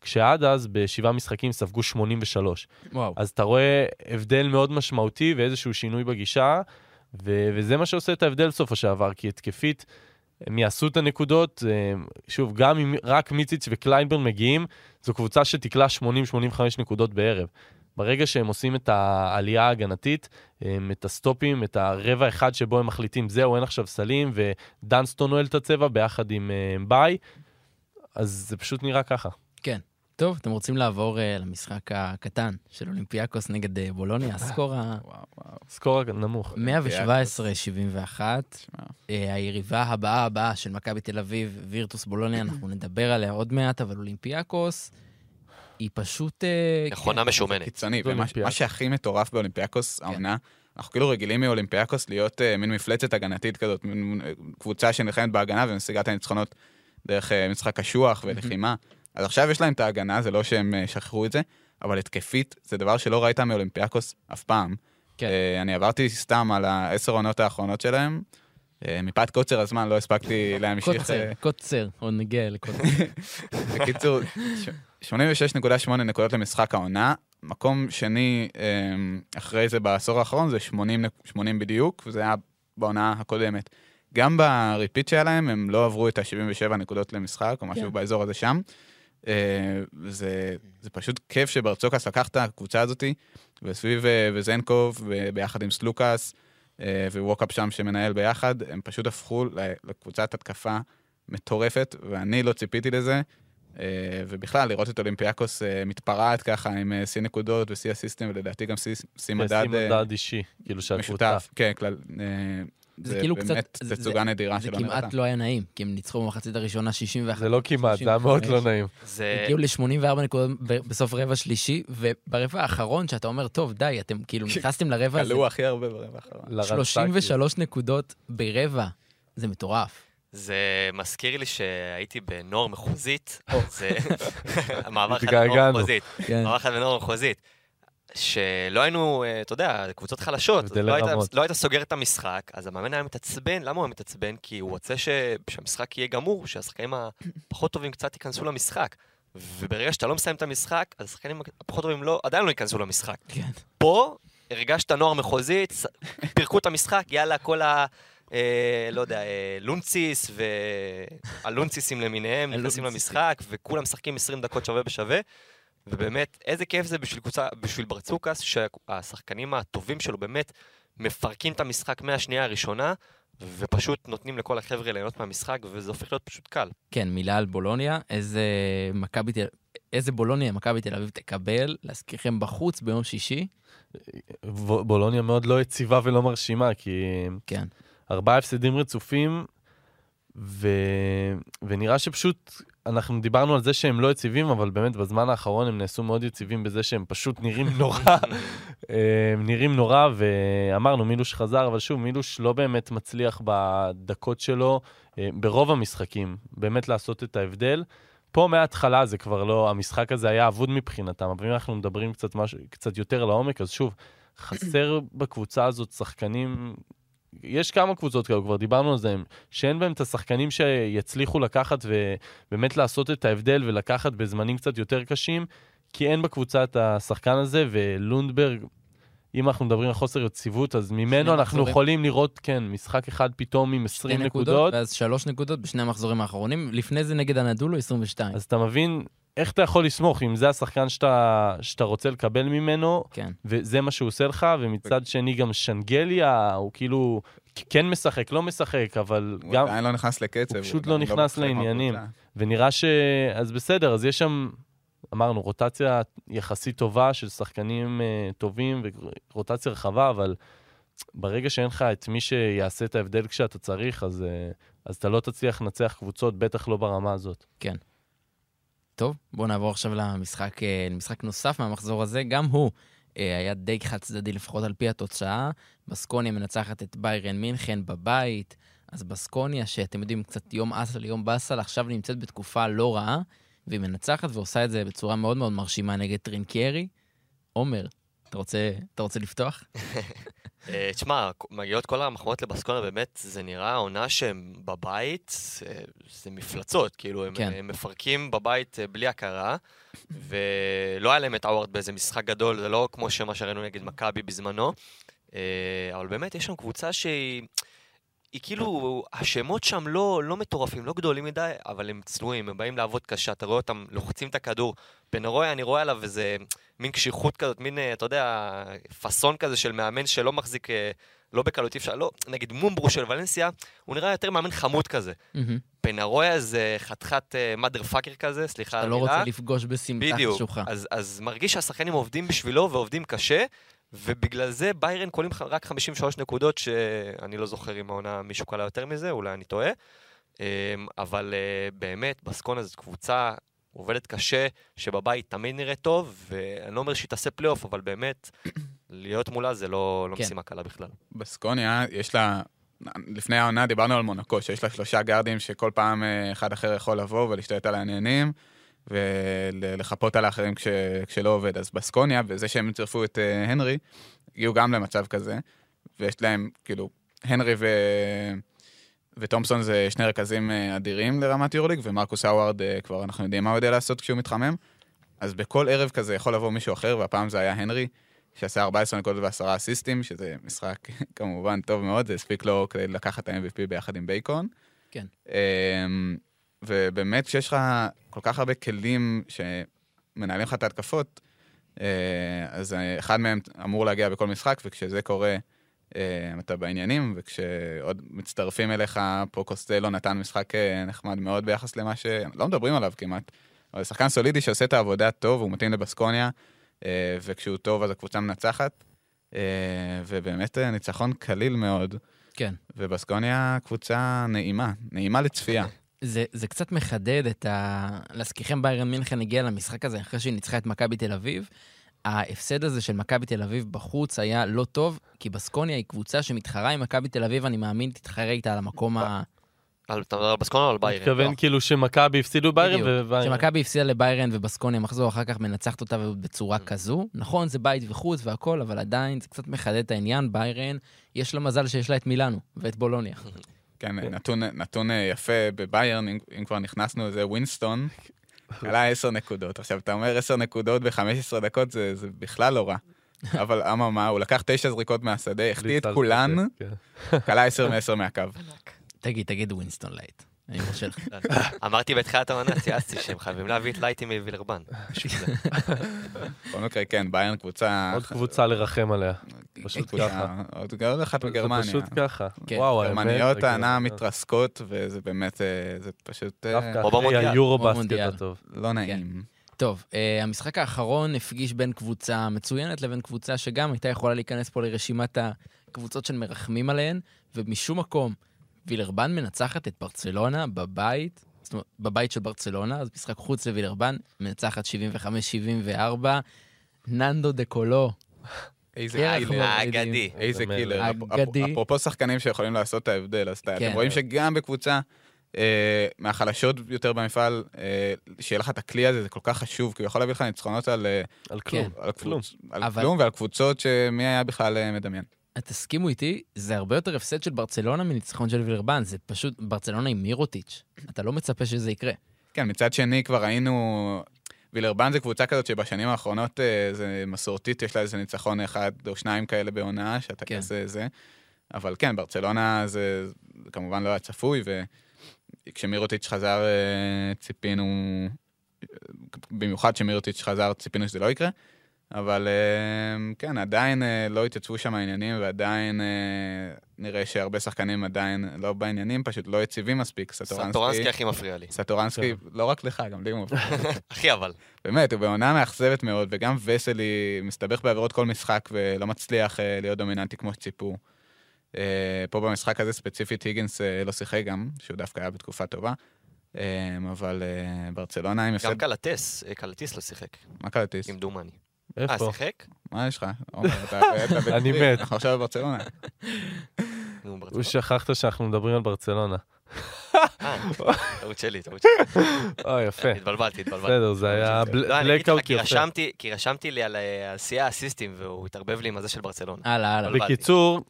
כשעד אז בשבעה משחקים ספגו 83.
וואו.
אז אתה רואה הבדל מאוד משמעותי ואיזשהו שינוי בגישה, ו- וזה מה שעושה את ההבדל בסופו של דבר, כי התקפית, הם יעשו את הנקודות, אה, שוב, גם אם רק מיציץ' וקלייבורן מגיעים, זו קבוצה שתקלע 80-85 נקודות בערב. ברגע שהם עושים את העלייה ההגנתית, את הסטופים, את הרבע אחד שבו הם מחליטים, זהו, אין עכשיו סלים, ודנסטון נועל את הצבע ביחד עם אה, ביי, אז זה פשוט נראה ככה.
כן. טוב, אתם רוצים לעבור אה, למשחק הקטן של אולימפיאקוס נגד אה, בולוניה, ה score ה...
score נמוך.
117-71. אה, היריבה הבאה הבאה של מכבי תל אביב, וירטוס בולוניה, אנחנו נדבר עליה עוד מעט, אבל אולימפיאקוס היא פשוט...
מכונה כן, משומנת.
קיצוני, ומה שהכי מטורף באולימפיאקוס, כן. העונה, אנחנו כאילו רגילים מאולימפיאקוס להיות uh, מין מפלצת הגנתית כזאת, מין קבוצה שנלחמת בהגנה ומשיגה את הניצחונות דרך uh, משחק קשוח ולחימה. אז עכשיו יש להם את ההגנה, זה לא שהם uh, שכחו את זה, אבל התקפית זה דבר שלא ראית מאולימפיאקוס אף פעם. כן. Uh, אני עברתי סתם על העשר עונות האחרונות שלהם. Uh, מפאת קוצר הזמן לא הספקתי להמשיך...
קוצר, קוצר, או נגיע לקוצר.
בקיצור, 86.8 נקודות למשחק העונה, מקום שני אמ, אחרי זה בעשור האחרון זה 80, 80 בדיוק, וזה היה בעונה הקודמת. גם ב repeat שהיה להם, הם לא עברו את ה-77 נקודות למשחק, או משהו כן. באזור הזה שם. אה, זה, זה פשוט כיף שברצוקאס לקח את הקבוצה הזאתי, וסביב אה, וזנקוב, ביחד עם סלוקאס, אה, וווקאפ שם שמנהל ביחד, הם פשוט הפכו לקבוצת התקפה מטורפת, ואני לא ציפיתי לזה. אה, ובכלל, לראות את אולימפיאקוס אה, מתפרעת ככה עם אה, שיא נקודות ושיא אסיסטים, ולדעתי גם שיא מדד...
שיא מדד אישי, כאילו של הקבוצה.
כן, כלל... זה כאילו קצת... באמת תצוגה נדירה
של המרתה. זה כמעט לא היה נעים, כי הם ניצחו במחצית הראשונה 61.
זה לא כמעט, זה היה מאוד לא נעים.
זה... הגיעו ל-84 נקודות בסוף רבע שלישי, וברבע האחרון, שאתה אומר, טוב, די, אתם כאילו נכנסתם לרבע הזה.
כלו הכי הרבה ברבע האחרון.
33 נקודות ברבע, זה מטורף.
זה מזכיר לי שהייתי בנוער מחוזית, זה מעבר אחד בנוער מחוזית, כן. מעבר אחד בנוער מחוזית, שלא היינו, אה, אתה יודע, קבוצות חלשות, לא היית, לא היית סוגר את המשחק, אז המאמן היה מתעצבן, למה הוא היה מתעצבן? כי הוא רוצה ש... שהמשחק יהיה גמור, שהשחקנים הפחות טובים קצת ייכנסו למשחק. וברגע שאתה לא מסיים את המשחק, אז השחקנים הפחות טובים לא, עדיין לא ייכנסו למשחק. כן. פה הרגשת נוער מחוזית, פירקו את המשחק, יאללה, כל ה... אה, לא יודע, אה, לונציס והלונציסים למיניהם נכנסים למשחק, וכולם משחקים 20 דקות שווה בשווה. ובאמת, איזה כיף זה בשביל קבוצה, בשביל ברצוקס, שהשחקנים הטובים שלו באמת מפרקים את המשחק מהשנייה הראשונה, ופשוט נותנים לכל החבר'ה ליהנות מהמשחק, וזה הופך להיות פשוט קל.
כן, מילה על בולוניה, איזה מכבי תל... איזה בולוניה מכבי תל אביב תקבל, להזכירכם בחוץ ביום שישי.
בולוניה מאוד לא יציבה ולא מרשימה, כי... כן. ארבעה הפסדים רצופים, ו... ונראה שפשוט, אנחנו דיברנו על זה שהם לא יציבים, אבל באמת בזמן האחרון הם נעשו מאוד יציבים בזה שהם פשוט נראים נורא. הם נראים נורא, ואמרנו, מילוש חזר, אבל שוב, מילוש לא באמת מצליח בדקות שלו, אה, ברוב המשחקים, באמת לעשות את ההבדל. פה מההתחלה זה כבר לא, המשחק הזה היה אבוד מבחינתם, אבל אם אנחנו מדברים קצת, משהו, קצת יותר לעומק, אז שוב, חסר בקבוצה הזאת שחקנים יש כמה קבוצות כאלה, כבר דיברנו על זה, שאין בהם את השחקנים שיצליחו לקחת ובאמת לעשות את ההבדל ולקחת בזמנים קצת יותר קשים, כי אין בקבוצה את השחקן הזה, ולונדברג, אם אנחנו מדברים על חוסר יציבות, אז ממנו אנחנו מחזורים. יכולים לראות, כן, משחק אחד פתאום עם 20 נקודות. נקודות.
ואז שלוש נקודות בשני המחזורים האחרונים, לפני זה נגד הנדולו 22.
אז אתה מבין איך אתה יכול לסמוך אם זה השחקן שאתה, שאתה רוצה לקבל ממנו, כן. וזה מה שהוא עושה לך, ומצד שני גם שנגליה, הוא כאילו כן משחק, לא משחק, אבל
הוא
גם...
הוא עדיין לא נכנס לקצב.
הוא פשוט לא, לא נכנס לא לעניינים. ונראה ש... אז בסדר, אז יש שם, אמרנו, רוטציה יחסית טובה של שחקנים uh, טובים, ורוטציה רחבה, אבל ברגע שאין לך את מי שיעשה את ההבדל כשאתה צריך, אז, uh, אז אתה לא תצליח לנצח קבוצות, בטח לא ברמה הזאת.
כן. טוב, בואו נעבור עכשיו למשחק, אה, למשחק נוסף מהמחזור הזה. גם הוא אה, היה די חד צדדי, לפחות על פי התוצאה. בסקוניה מנצחת את ביירן מינכן בבית. אז בסקוניה, שאתם יודעים, קצת יום אסל, יום באסל, עכשיו נמצאת בתקופה לא רעה, והיא מנצחת ועושה את זה בצורה מאוד מאוד מרשימה נגד טרינקיירי. עומר, אתה רוצה, אתה רוצה לפתוח?
אה, תשמע, מגיעות כל המחמאות לבסקונה, באמת, זה נראה עונה שהם בבית, אה, זה מפלצות, כאילו, הם,
כן.
הם מפרקים בבית אה, בלי הכרה, ולא היה להם את האוורד באיזה משחק גדול, זה לא כמו שמה שראינו נגד מכבי בזמנו, אה, אבל באמת, יש שם קבוצה שהיא... היא כאילו, השמות שם לא, לא מטורפים, לא גדולים מדי, אבל הם צנועים, הם באים לעבוד קשה, אתה רואה אותם לוחצים את הכדור. פנרויה, אני רואה עליו איזה מין קשיחות כזאת, מין, אה, אתה יודע, פאסון כזה של מאמן שלא מחזיק, אה, לא בקלות אי אפשר, לא, נגיד מומברו של ולנסיה, הוא נראה יותר מאמן חמוד כזה.
מהמם.
פנרויה זה חתיכת מאדר פאקר כזה, סליחה
אתה
על
לא
המילה.
רוצה לפגוש בסמטה
בדיוק.
חשוכה.
אז, אז מרגיש שהשחקנים עובדים בשבילו ועובדים קשה, ובגלל זה ביירן קולים רק 53 נקודות, שאני לא זוכר אם העונה מישהו קלה יותר מזה, אולי אני טועה. אמ, אבל אה, באמת, בסקונה זאת קבוצה עובדת קשה, שבבית תמיד נראית טוב, ואני לא אומר שהיא תעשה פלייאוף, אבל באמת, להיות מולה זה לא, לא
כן.
משימה קלה בכלל.
בסקוניה, יש לה... לפני העונה דיברנו על מונקו, שיש לה שלושה גארדים שכל פעם אה, אחד אחר יכול לבוא ולהשתלט על העניינים ולחפות על האחרים כש, כשלא עובד. אז בסקוניה, וזה שהם צירפו את אה, הנרי, הגיעו גם למצב כזה, ויש להם, כאילו, הנרי ו... ותומפסון זה שני רכזים אה, אדירים לרמת יורליג, ומרקוס האווארד אה, כבר אנחנו יודעים מה הוא יודע לעשות כשהוא מתחמם. אז בכל ערב כזה יכול לבוא מישהו אחר, והפעם זה היה הנרי, שעשה 14 נקודות ועשרה אסיסטים, שזה משחק כמובן טוב מאוד, זה הספיק לו כדי לקחת את ה-MVP ביחד עם בייקון.
כן.
אמ, ובאמת, כשיש לך כל כך הרבה כלים שמנהלים לך את ההתקפות, אה, אז אה, אחד מהם אמור להגיע בכל משחק, וכשזה קורה, אה, אתה בעניינים, וכשעוד מצטרפים אליך, פה קוסטלו נתן משחק נחמד מאוד ביחס למה ש... לא מדברים עליו כמעט, אבל שחקן סולידי שעושה את העבודה טוב, הוא מתאים לבסקוניה, וכשהוא טוב אז הקבוצה מנצחת, ובאמת ניצחון קליל מאוד,
כן.
ובסקוניה קבוצה נעימה, נעימה לצפייה.
זה, זה קצת מחדד את ה... להזכירכם, ביירן מינכן הגיע למשחק הזה אחרי שהיא ניצחה את מכבי תל אביב. ההפסד הזה של מכבי תל אביב בחוץ היה לא טוב, כי בסקוניה היא קבוצה שמתחרה עם מכבי תל אביב, אני מאמין, תתחרה איתה על המקום ה...
על, אתה מדבר על בסקונה או על ביירן?
מתכוון כאילו שמכבי הפסידו ביירן. וביירן.
שמכבי הפסידה לביירן ובסקוניה מחזור אחר כך מנצחת אותה בצורה כזו. נכון, זה בית וחוץ והכל, אבל עדיין זה קצת מחדד את העניין. ביירן, יש לה מזל שיש לה את מילאנו ואת בולוניה.
כן, נתון, נתון אה, יפה בביירן, אם, אם כבר נכנסנו, זה ווינסטון, עלה 10 נקודות. עכשיו, אתה אומר 10 נקודות ב-15 דקות, זה, זה בכלל לא רע. אבל אממה, הוא לקח 9 זריקות מהשדה, החטיא את כולן,
כזה,
כלה 10 מ-10 מהקו.
תגיד, תגיד ווינסטון light. אני מרשה לך.
אמרתי בתחילת העונה, צייצתי שהם חייבים להביא את לייטי מווילרבן.
בכל מקרה, כן, ביירן קבוצה...
כן. עוד קבוצה לרחם עליה. פשוט
קבוצה-
ככה.
עוד עוד אחת מגרמניה.
זה פשוט ככה.
כן.
וואו, האמת,
גרמניות הענה
אה,
מתרסקות, וזה באמת, אה, זה פשוט אה,
דווקא. היורו בסקט. הטוב.
לא נעים.
טוב, אה, המשחק האחרון הפגיש בין קבוצה מצוינת לבין קבוצה שגם הייתה יכולה להיכנס פה לרשימת הקבוצות של מרחמים עליהן, ומשום מקום, וילרבן מנצחת את ברצלונה בבית, זאת אומרת, בבית של ברצלונה, אז משחק חוץ לווילרבן, מנצחת 75-74, ננדו דה קולו.
איזה
קרח
קילר.
האגדי.
איזה
זה
קילר.
אגדי.
אפ- אפרופו שחקנים שיכולים לעשות את ההבדל, אז אתה-
כן.
אתם רואים שגם בקבוצה אה, מהחלשות יותר במפעל, אה, שיהיה לך את הכלי הזה, זה כל כך חשוב, כי הוא יכול להביא לך ניצחונות על אה,
על כלום.
על
כלום.
קבוצ- על
אבל-
כלום ועל קבוצות שמי היה בכלל אה, מדמיין.
תסכימו איתי, זה הרבה יותר הפסד של ברצלונה מניצחון של וילרבן, זה פשוט, ברצלונה עם מירוטיץ', אתה לא מצפה שזה יקרה.
כן, מצד שני כבר ראינו... וילרבן זה קבוצה כזאת שבשנים האחרונות אה, זה מסורתית, יש לה איזה ניצחון אחד או שניים כאלה בעונה, שאתה
כן.
כזה זה. אבל כן, ברצלונה זה, זה כמובן לא היה צפוי, וכשמירוטיץ' חזר אה, ציפינו, במיוחד כשמירוטיץ' חזר ציפינו שזה לא יקרה, אבל אה, כן, עדיין אה, לא התייצבו שם העניינים, ועדיין אה, נראה שהרבה שחקנים עדיין לא בעניינים, פשוט לא יציבים מספיק.
סטורנסקי הכי מפריע לי.
סטורנסקי, לא רק לך, גם לי הוא מפריע.
הכי אבל.
באמת, הוא בעונה מאכזבת מאוד, וגם וסלי מסתבך בעבירות כל משחק ולא מצליח אה, להיות דומיננטי כמו שציפו. פה במשחק הזה ספציפית היגינס לא שיחק גם, שהוא דווקא היה בתקופה טובה. אה, אבל ברצלונה עם
גם
הפסד...
קלטס, אה, קלטיס לא שיחק,
מה קלטיס?
עם דומני. אה,
איפה?
שיחק?
מה יש לך?
אני מת.
אנחנו עכשיו בברצלונה.
הוא. שכחת שאנחנו מדברים על ברצלונה.
אה, טעות שלי, טעות שלי.
אה, יפה.
התבלבלתי, התבלבלתי.
בסדר, זה היה
לא,
בלקאוט יפה.
כי רשמתי לי על אה, שיא האסיסטים, והוא התערבב לי עם הזה של ברצלונה.
הלאה, הלאה.
בקיצור,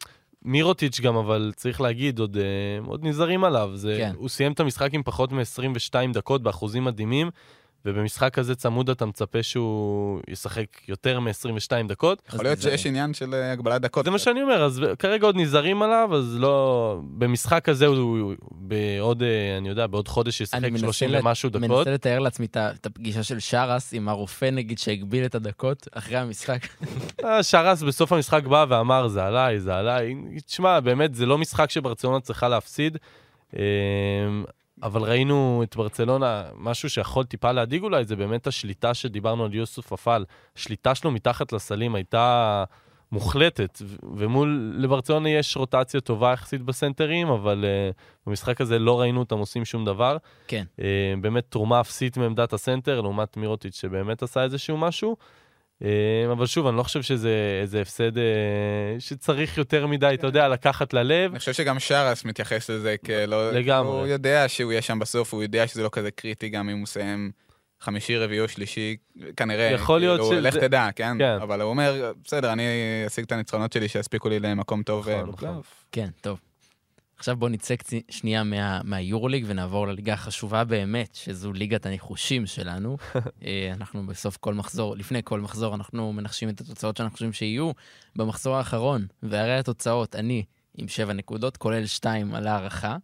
מירוטיץ' גם, אבל צריך להגיד, עוד, אה, עוד נזהרים עליו. זה,
כן.
הוא סיים את המשחק עם פחות מ-22 דקות באחוזים מדהימים, ובמשחק כזה צמוד אתה מצפה שהוא ישחק יותר מ-22 דקות.
יכול להיות. שיש עניין של אה, הגבלת דקות.
זה מה שאני אומר, אז כרגע עוד נזהרים עליו, אז לא... במשחק הזה הוא בעוד, אה, אני יודע, בעוד חודש ישחק
אני מנסה
30
לת-
ומשהו דקות.
מנסה לתאר לעצמי את הפגישה של שרס עם הרופא, נגיד, שהגביל את הדקות אחרי המשחק.
אה, שרס בסוף המשחק בא ואמר, זה עליי, זה עליי. תשמע, באמת, זה לא משחק שברצלונה צריכה להפסיד. אבל ראינו את ברצלונה, משהו שיכול טיפה להדאיג אולי, זה באמת השליטה שדיברנו על יוסוף אפל. השליטה שלו מתחת לסלים הייתה מוחלטת, ומול, לברצלונה יש רוטציה טובה יחסית בסנטרים, אבל uh, במשחק הזה לא ראינו אותם עושים שום דבר.
כן.
Uh, באמת תרומה אפסית מעמדת הסנטר, לעומת מירוטיץ' שבאמת עשה איזשהו משהו. אבל שוב, אני לא חושב שזה איזה הפסד אה, שצריך יותר מדי, אתה יודע, לקחת ללב.
אני חושב שגם שרס מתייחס לזה כלא...
לגמרי.
הוא יודע שהוא יהיה שם בסוף, הוא יודע שזה לא כזה קריטי גם אם הוא מסיים חמישי, רביעי או שלישי, כנראה.
יכול להיות
כאילו,
שזה-
לך תדע, כן?
כן.
אבל הוא אומר, בסדר, אני אשיג את הניצחונות שלי שיספיקו לי למקום טוב. אה,
נכון,
בפלייאוף."
נכון.
כן, טוב. עכשיו בואו נצא קצי- שנייה מה- מהיורוליג ונעבור לליגה החשובה באמת, שזו ליגת הניחושים שלנו. אה, אנחנו בסוף כל מחזור, לפני כל מחזור, אנחנו מנחשים את התוצאות שאנחנו חושבים שיהיו במחזור האחרון. והרי התוצאות, אני עם שבע נקודות, כולל שתיים על הערכה,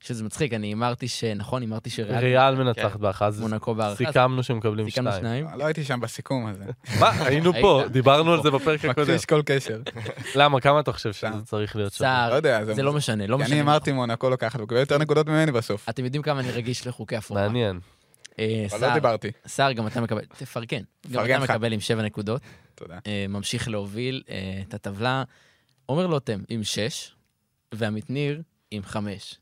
שזה מצחיק, אני הימרתי ש... נכון, הימרתי שריאל
ריאל מנצחת באחת, אז
מונקו בהערכה.
סיכמנו שמקבלים
סיכמנו
שתיים.
שניים.
לא הייתי שם בסיכום הזה.
מה, היינו פה? דיברנו על זה בפרק הקודם.
מכחיש כל קשר.
למה, כמה אתה חושב שזה. צריך להיות שם?
לא
סער,
יודע,
זה לא משנה, לא משנה.
אני אמרתי מונקו לוקחת, הוא קיבל יותר נקודות ממני בסוף.
אתם יודעים כמה אני רגיש לחוקי הפורמט.
מעניין.
אה,
אבל
סער-
לא דיברתי.
סער, גם אתה מקבל, תפרגן. גם אתה. מקבל עם שבע נקודות,
תודה.
אה, ממשיך להוביל אה, את הטבלה. עומר לוטם עם שש, ועמית ניר עם חמש.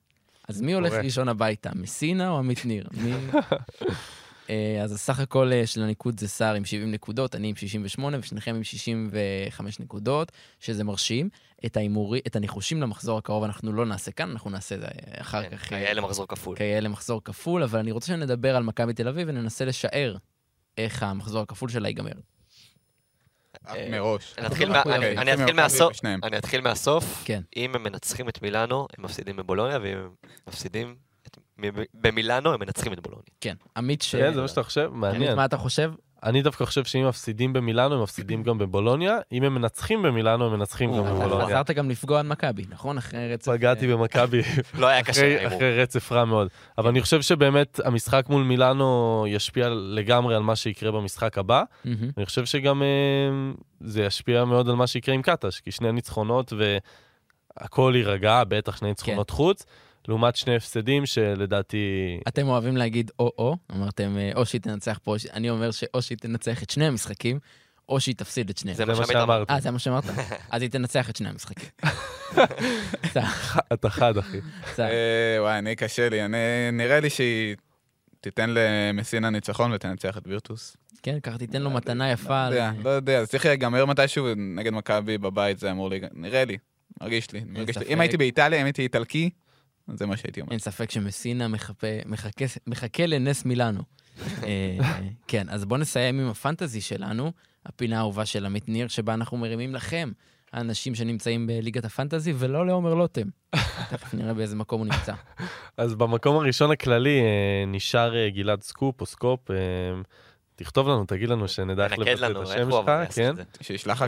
אז מי הולך. ראשון הביתה, מסינה או עמית ניר? מי... אה, אז הסך הכל אה, של הניקוד זה סער עם 70 נקודות, אני עם 68 ושניכם עם 65 נקודות, שזה מרשים. את ההימורי, את הניחושים למחזור הקרוב אנחנו לא נעשה כאן, אנחנו נעשה זה אחר
כן,
כך. אה,
כיאה למחזור כפול.
כיאה למחזור כפול, אבל אני רוצה שנדבר על מכבי תל אביב וננסה לשער איך המחזור הכפול שלה ייגמר. אה,
מראש.
אני אתחיל
אוקיי,
אתחיל
מכבי
מהסוף.
בשניהם.
אני אתחיל מהסוף.
כן.
אם הם מנצחים את מילאנו, הם מפסידים בבולוניה, ואם הם מפסידים במילאנו, הם מנצחים את בולוניה.
כן, עמית ש...
כן, זה מה שאתה חושב?
עמית,
מעניין.
מה אתה חושב?
אני דווקא חושב שאם מפסידים במילאנו, הם מפסידים גם בבולוניה. אם הם מנצחים במילאנו, הם מנצחים גם
או,
אתה
בבולוניה.
חזרת גם לפגוע על מכבי, נכון? אחרי רצף...
פגעתי במכבי
לא היה קשה.
אחרי רצף רע מאוד. אבל אני חושב שבאמת המשחק מול מילאנו ישפיע לגמרי על מה שיקרה במשחק הבא. אני חושב שגם אה, זה ישפיע מאוד על מה שיקרה עם קטש, כי שני ניצחונות והכל יירגע, בטח שני ניצחונות חוץ, לעומת שני הפסדים שלדעתי...
אתם אוהבים להגיד או-או, אמרתם אה, או שהיא תנצח פה, או ש- אני אומר שאו שהיא תנצח את שני המשחקים, או שהיא תפסיד את שניהם.
זה
זה
מה.
שאמרתי.
אה, זה מה שאמרת? אז היא תנצח את שני המשחקים.
אתה חד, אחי.
אה, וואי, אני קשה לי. אני- נראה לי שהיא תיתן למסינה ניצחון ותנצח את וירטוס.
כן, ככה תיתן לו מתנה יפה.
לא יודע, לא יודע, זה צריך להיגמר מתישהו נגד מכבי בבית, זה אמור להיגמר. נראה לי, מרגיש לי. מרגיש לי.
ספק.
אם הייתי באיטליה, אם הייתי איטלקי, זה מה שהייתי אומר.
אין ספק שמסינה מחפה- מחכה- מחכה לנס מילאנו. אה, כן, אז בואו נסיים עם הפנטזי שלנו, הפינה האהובה של עמית ניר, שבה אנחנו מרימים לכם, האנשים שנמצאים בליגת הפנטזי, ולא לעומר לוטם. תכף נראה באיזה מקום הוא נמצא.
אז במקום הראשון הכללי אה, נשאר אה, גלעד סקופ או סקופ. אה, תכתוב לנו, תגיד לנו שנדע איך לבטא את השם שלך, כן?
שישלח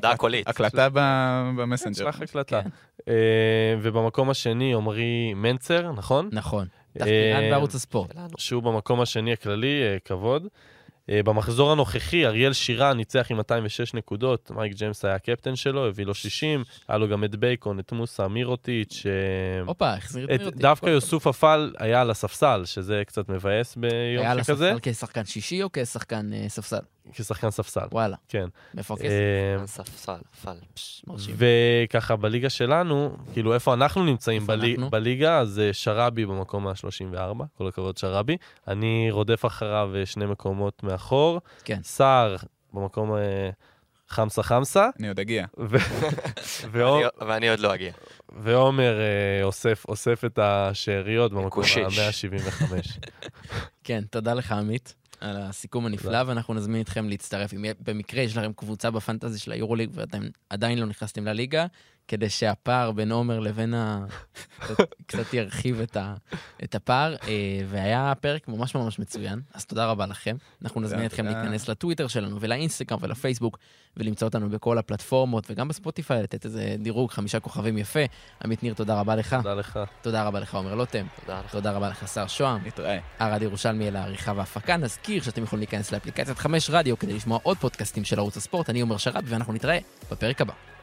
הקלטה- ב- במסנג'ר.
שלח הקלטה.
כן.
אה, ובמקום השני עמרי מנצר, נכון?
נכון.
אה,
תחקירן בערוץ הספורט.
שהוא במקום השני הכללי, אה, כבוד. אה, במחזור הנוכחי, אריאל שירן ניצח עם 206 נקודות, מייק ג'יימס היה הקפטן שלו, הביא לו 60, היה לו גם את בייקון, את מוסה מירוטיץ', אה,
הופה, החזיר את מירוטיץ'.
דווקא יוסופה פאל היה על הספסל, שזה קצת מבאס
היה
ביום
על
שכזה,
הספסל כשחקן שישי או כשחקן אה, ספסל?
כשחקן ספסל,
וואלה,
כן. אה,
ספסל,
מרשים.
וככה בליגה שלנו, כאילו איפה אנחנו נמצאים? בליגה, אז שרבי במקום ה-34, כל הכבוד שרבי. אני רודף אחריו שני מקומות מאחור.
כן.
סער במקום אה, חמסה חמסה.
אני עוד אגיע.
ואני עוד לא אגיע.
ועומר אה, אוסף, אוסף את השאריות במקום ה-175.
כן, תודה לך, עמית. על הסיכום הנפלא, ואנחנו נזמין אתכם להצטרף. אם במקרה יש לכם קבוצה בפנטזי של היורוליג ואתם עדיין לא נכנסתם לליגה, כדי שהפער בין עומר לבין ה... קצת ירחיב את, ה... את הפער, אה, והיה פרק ממש ממש מצוין, אז תודה רבה לכם. אנחנו נזמין אתכם להיכנס לטוויטר שלנו ולאינסטגרם ולפייסבוק, ולמצוא אותנו בכל הפלטפורמות, וגם בספוטיפיי לתת איזה דירוג, חמישה כוכבים יפה. עמית ניר, תודה רבה לך.
תודה לך.
תודה רבה לך, עומר לוטם.
תודה לך.
תודה רבה לך, שר שוהם.
נתראה.
ערד ירושלמי אל העריכה וההפקה. נזכיר שאתם יכולים להיכנס לאפליקציית חמש רדיו כדי לשמוע עוד פודקאסטים של ערוץ הספורט. אני עומר שרת, ואנחנו נתראה בפרק הבא.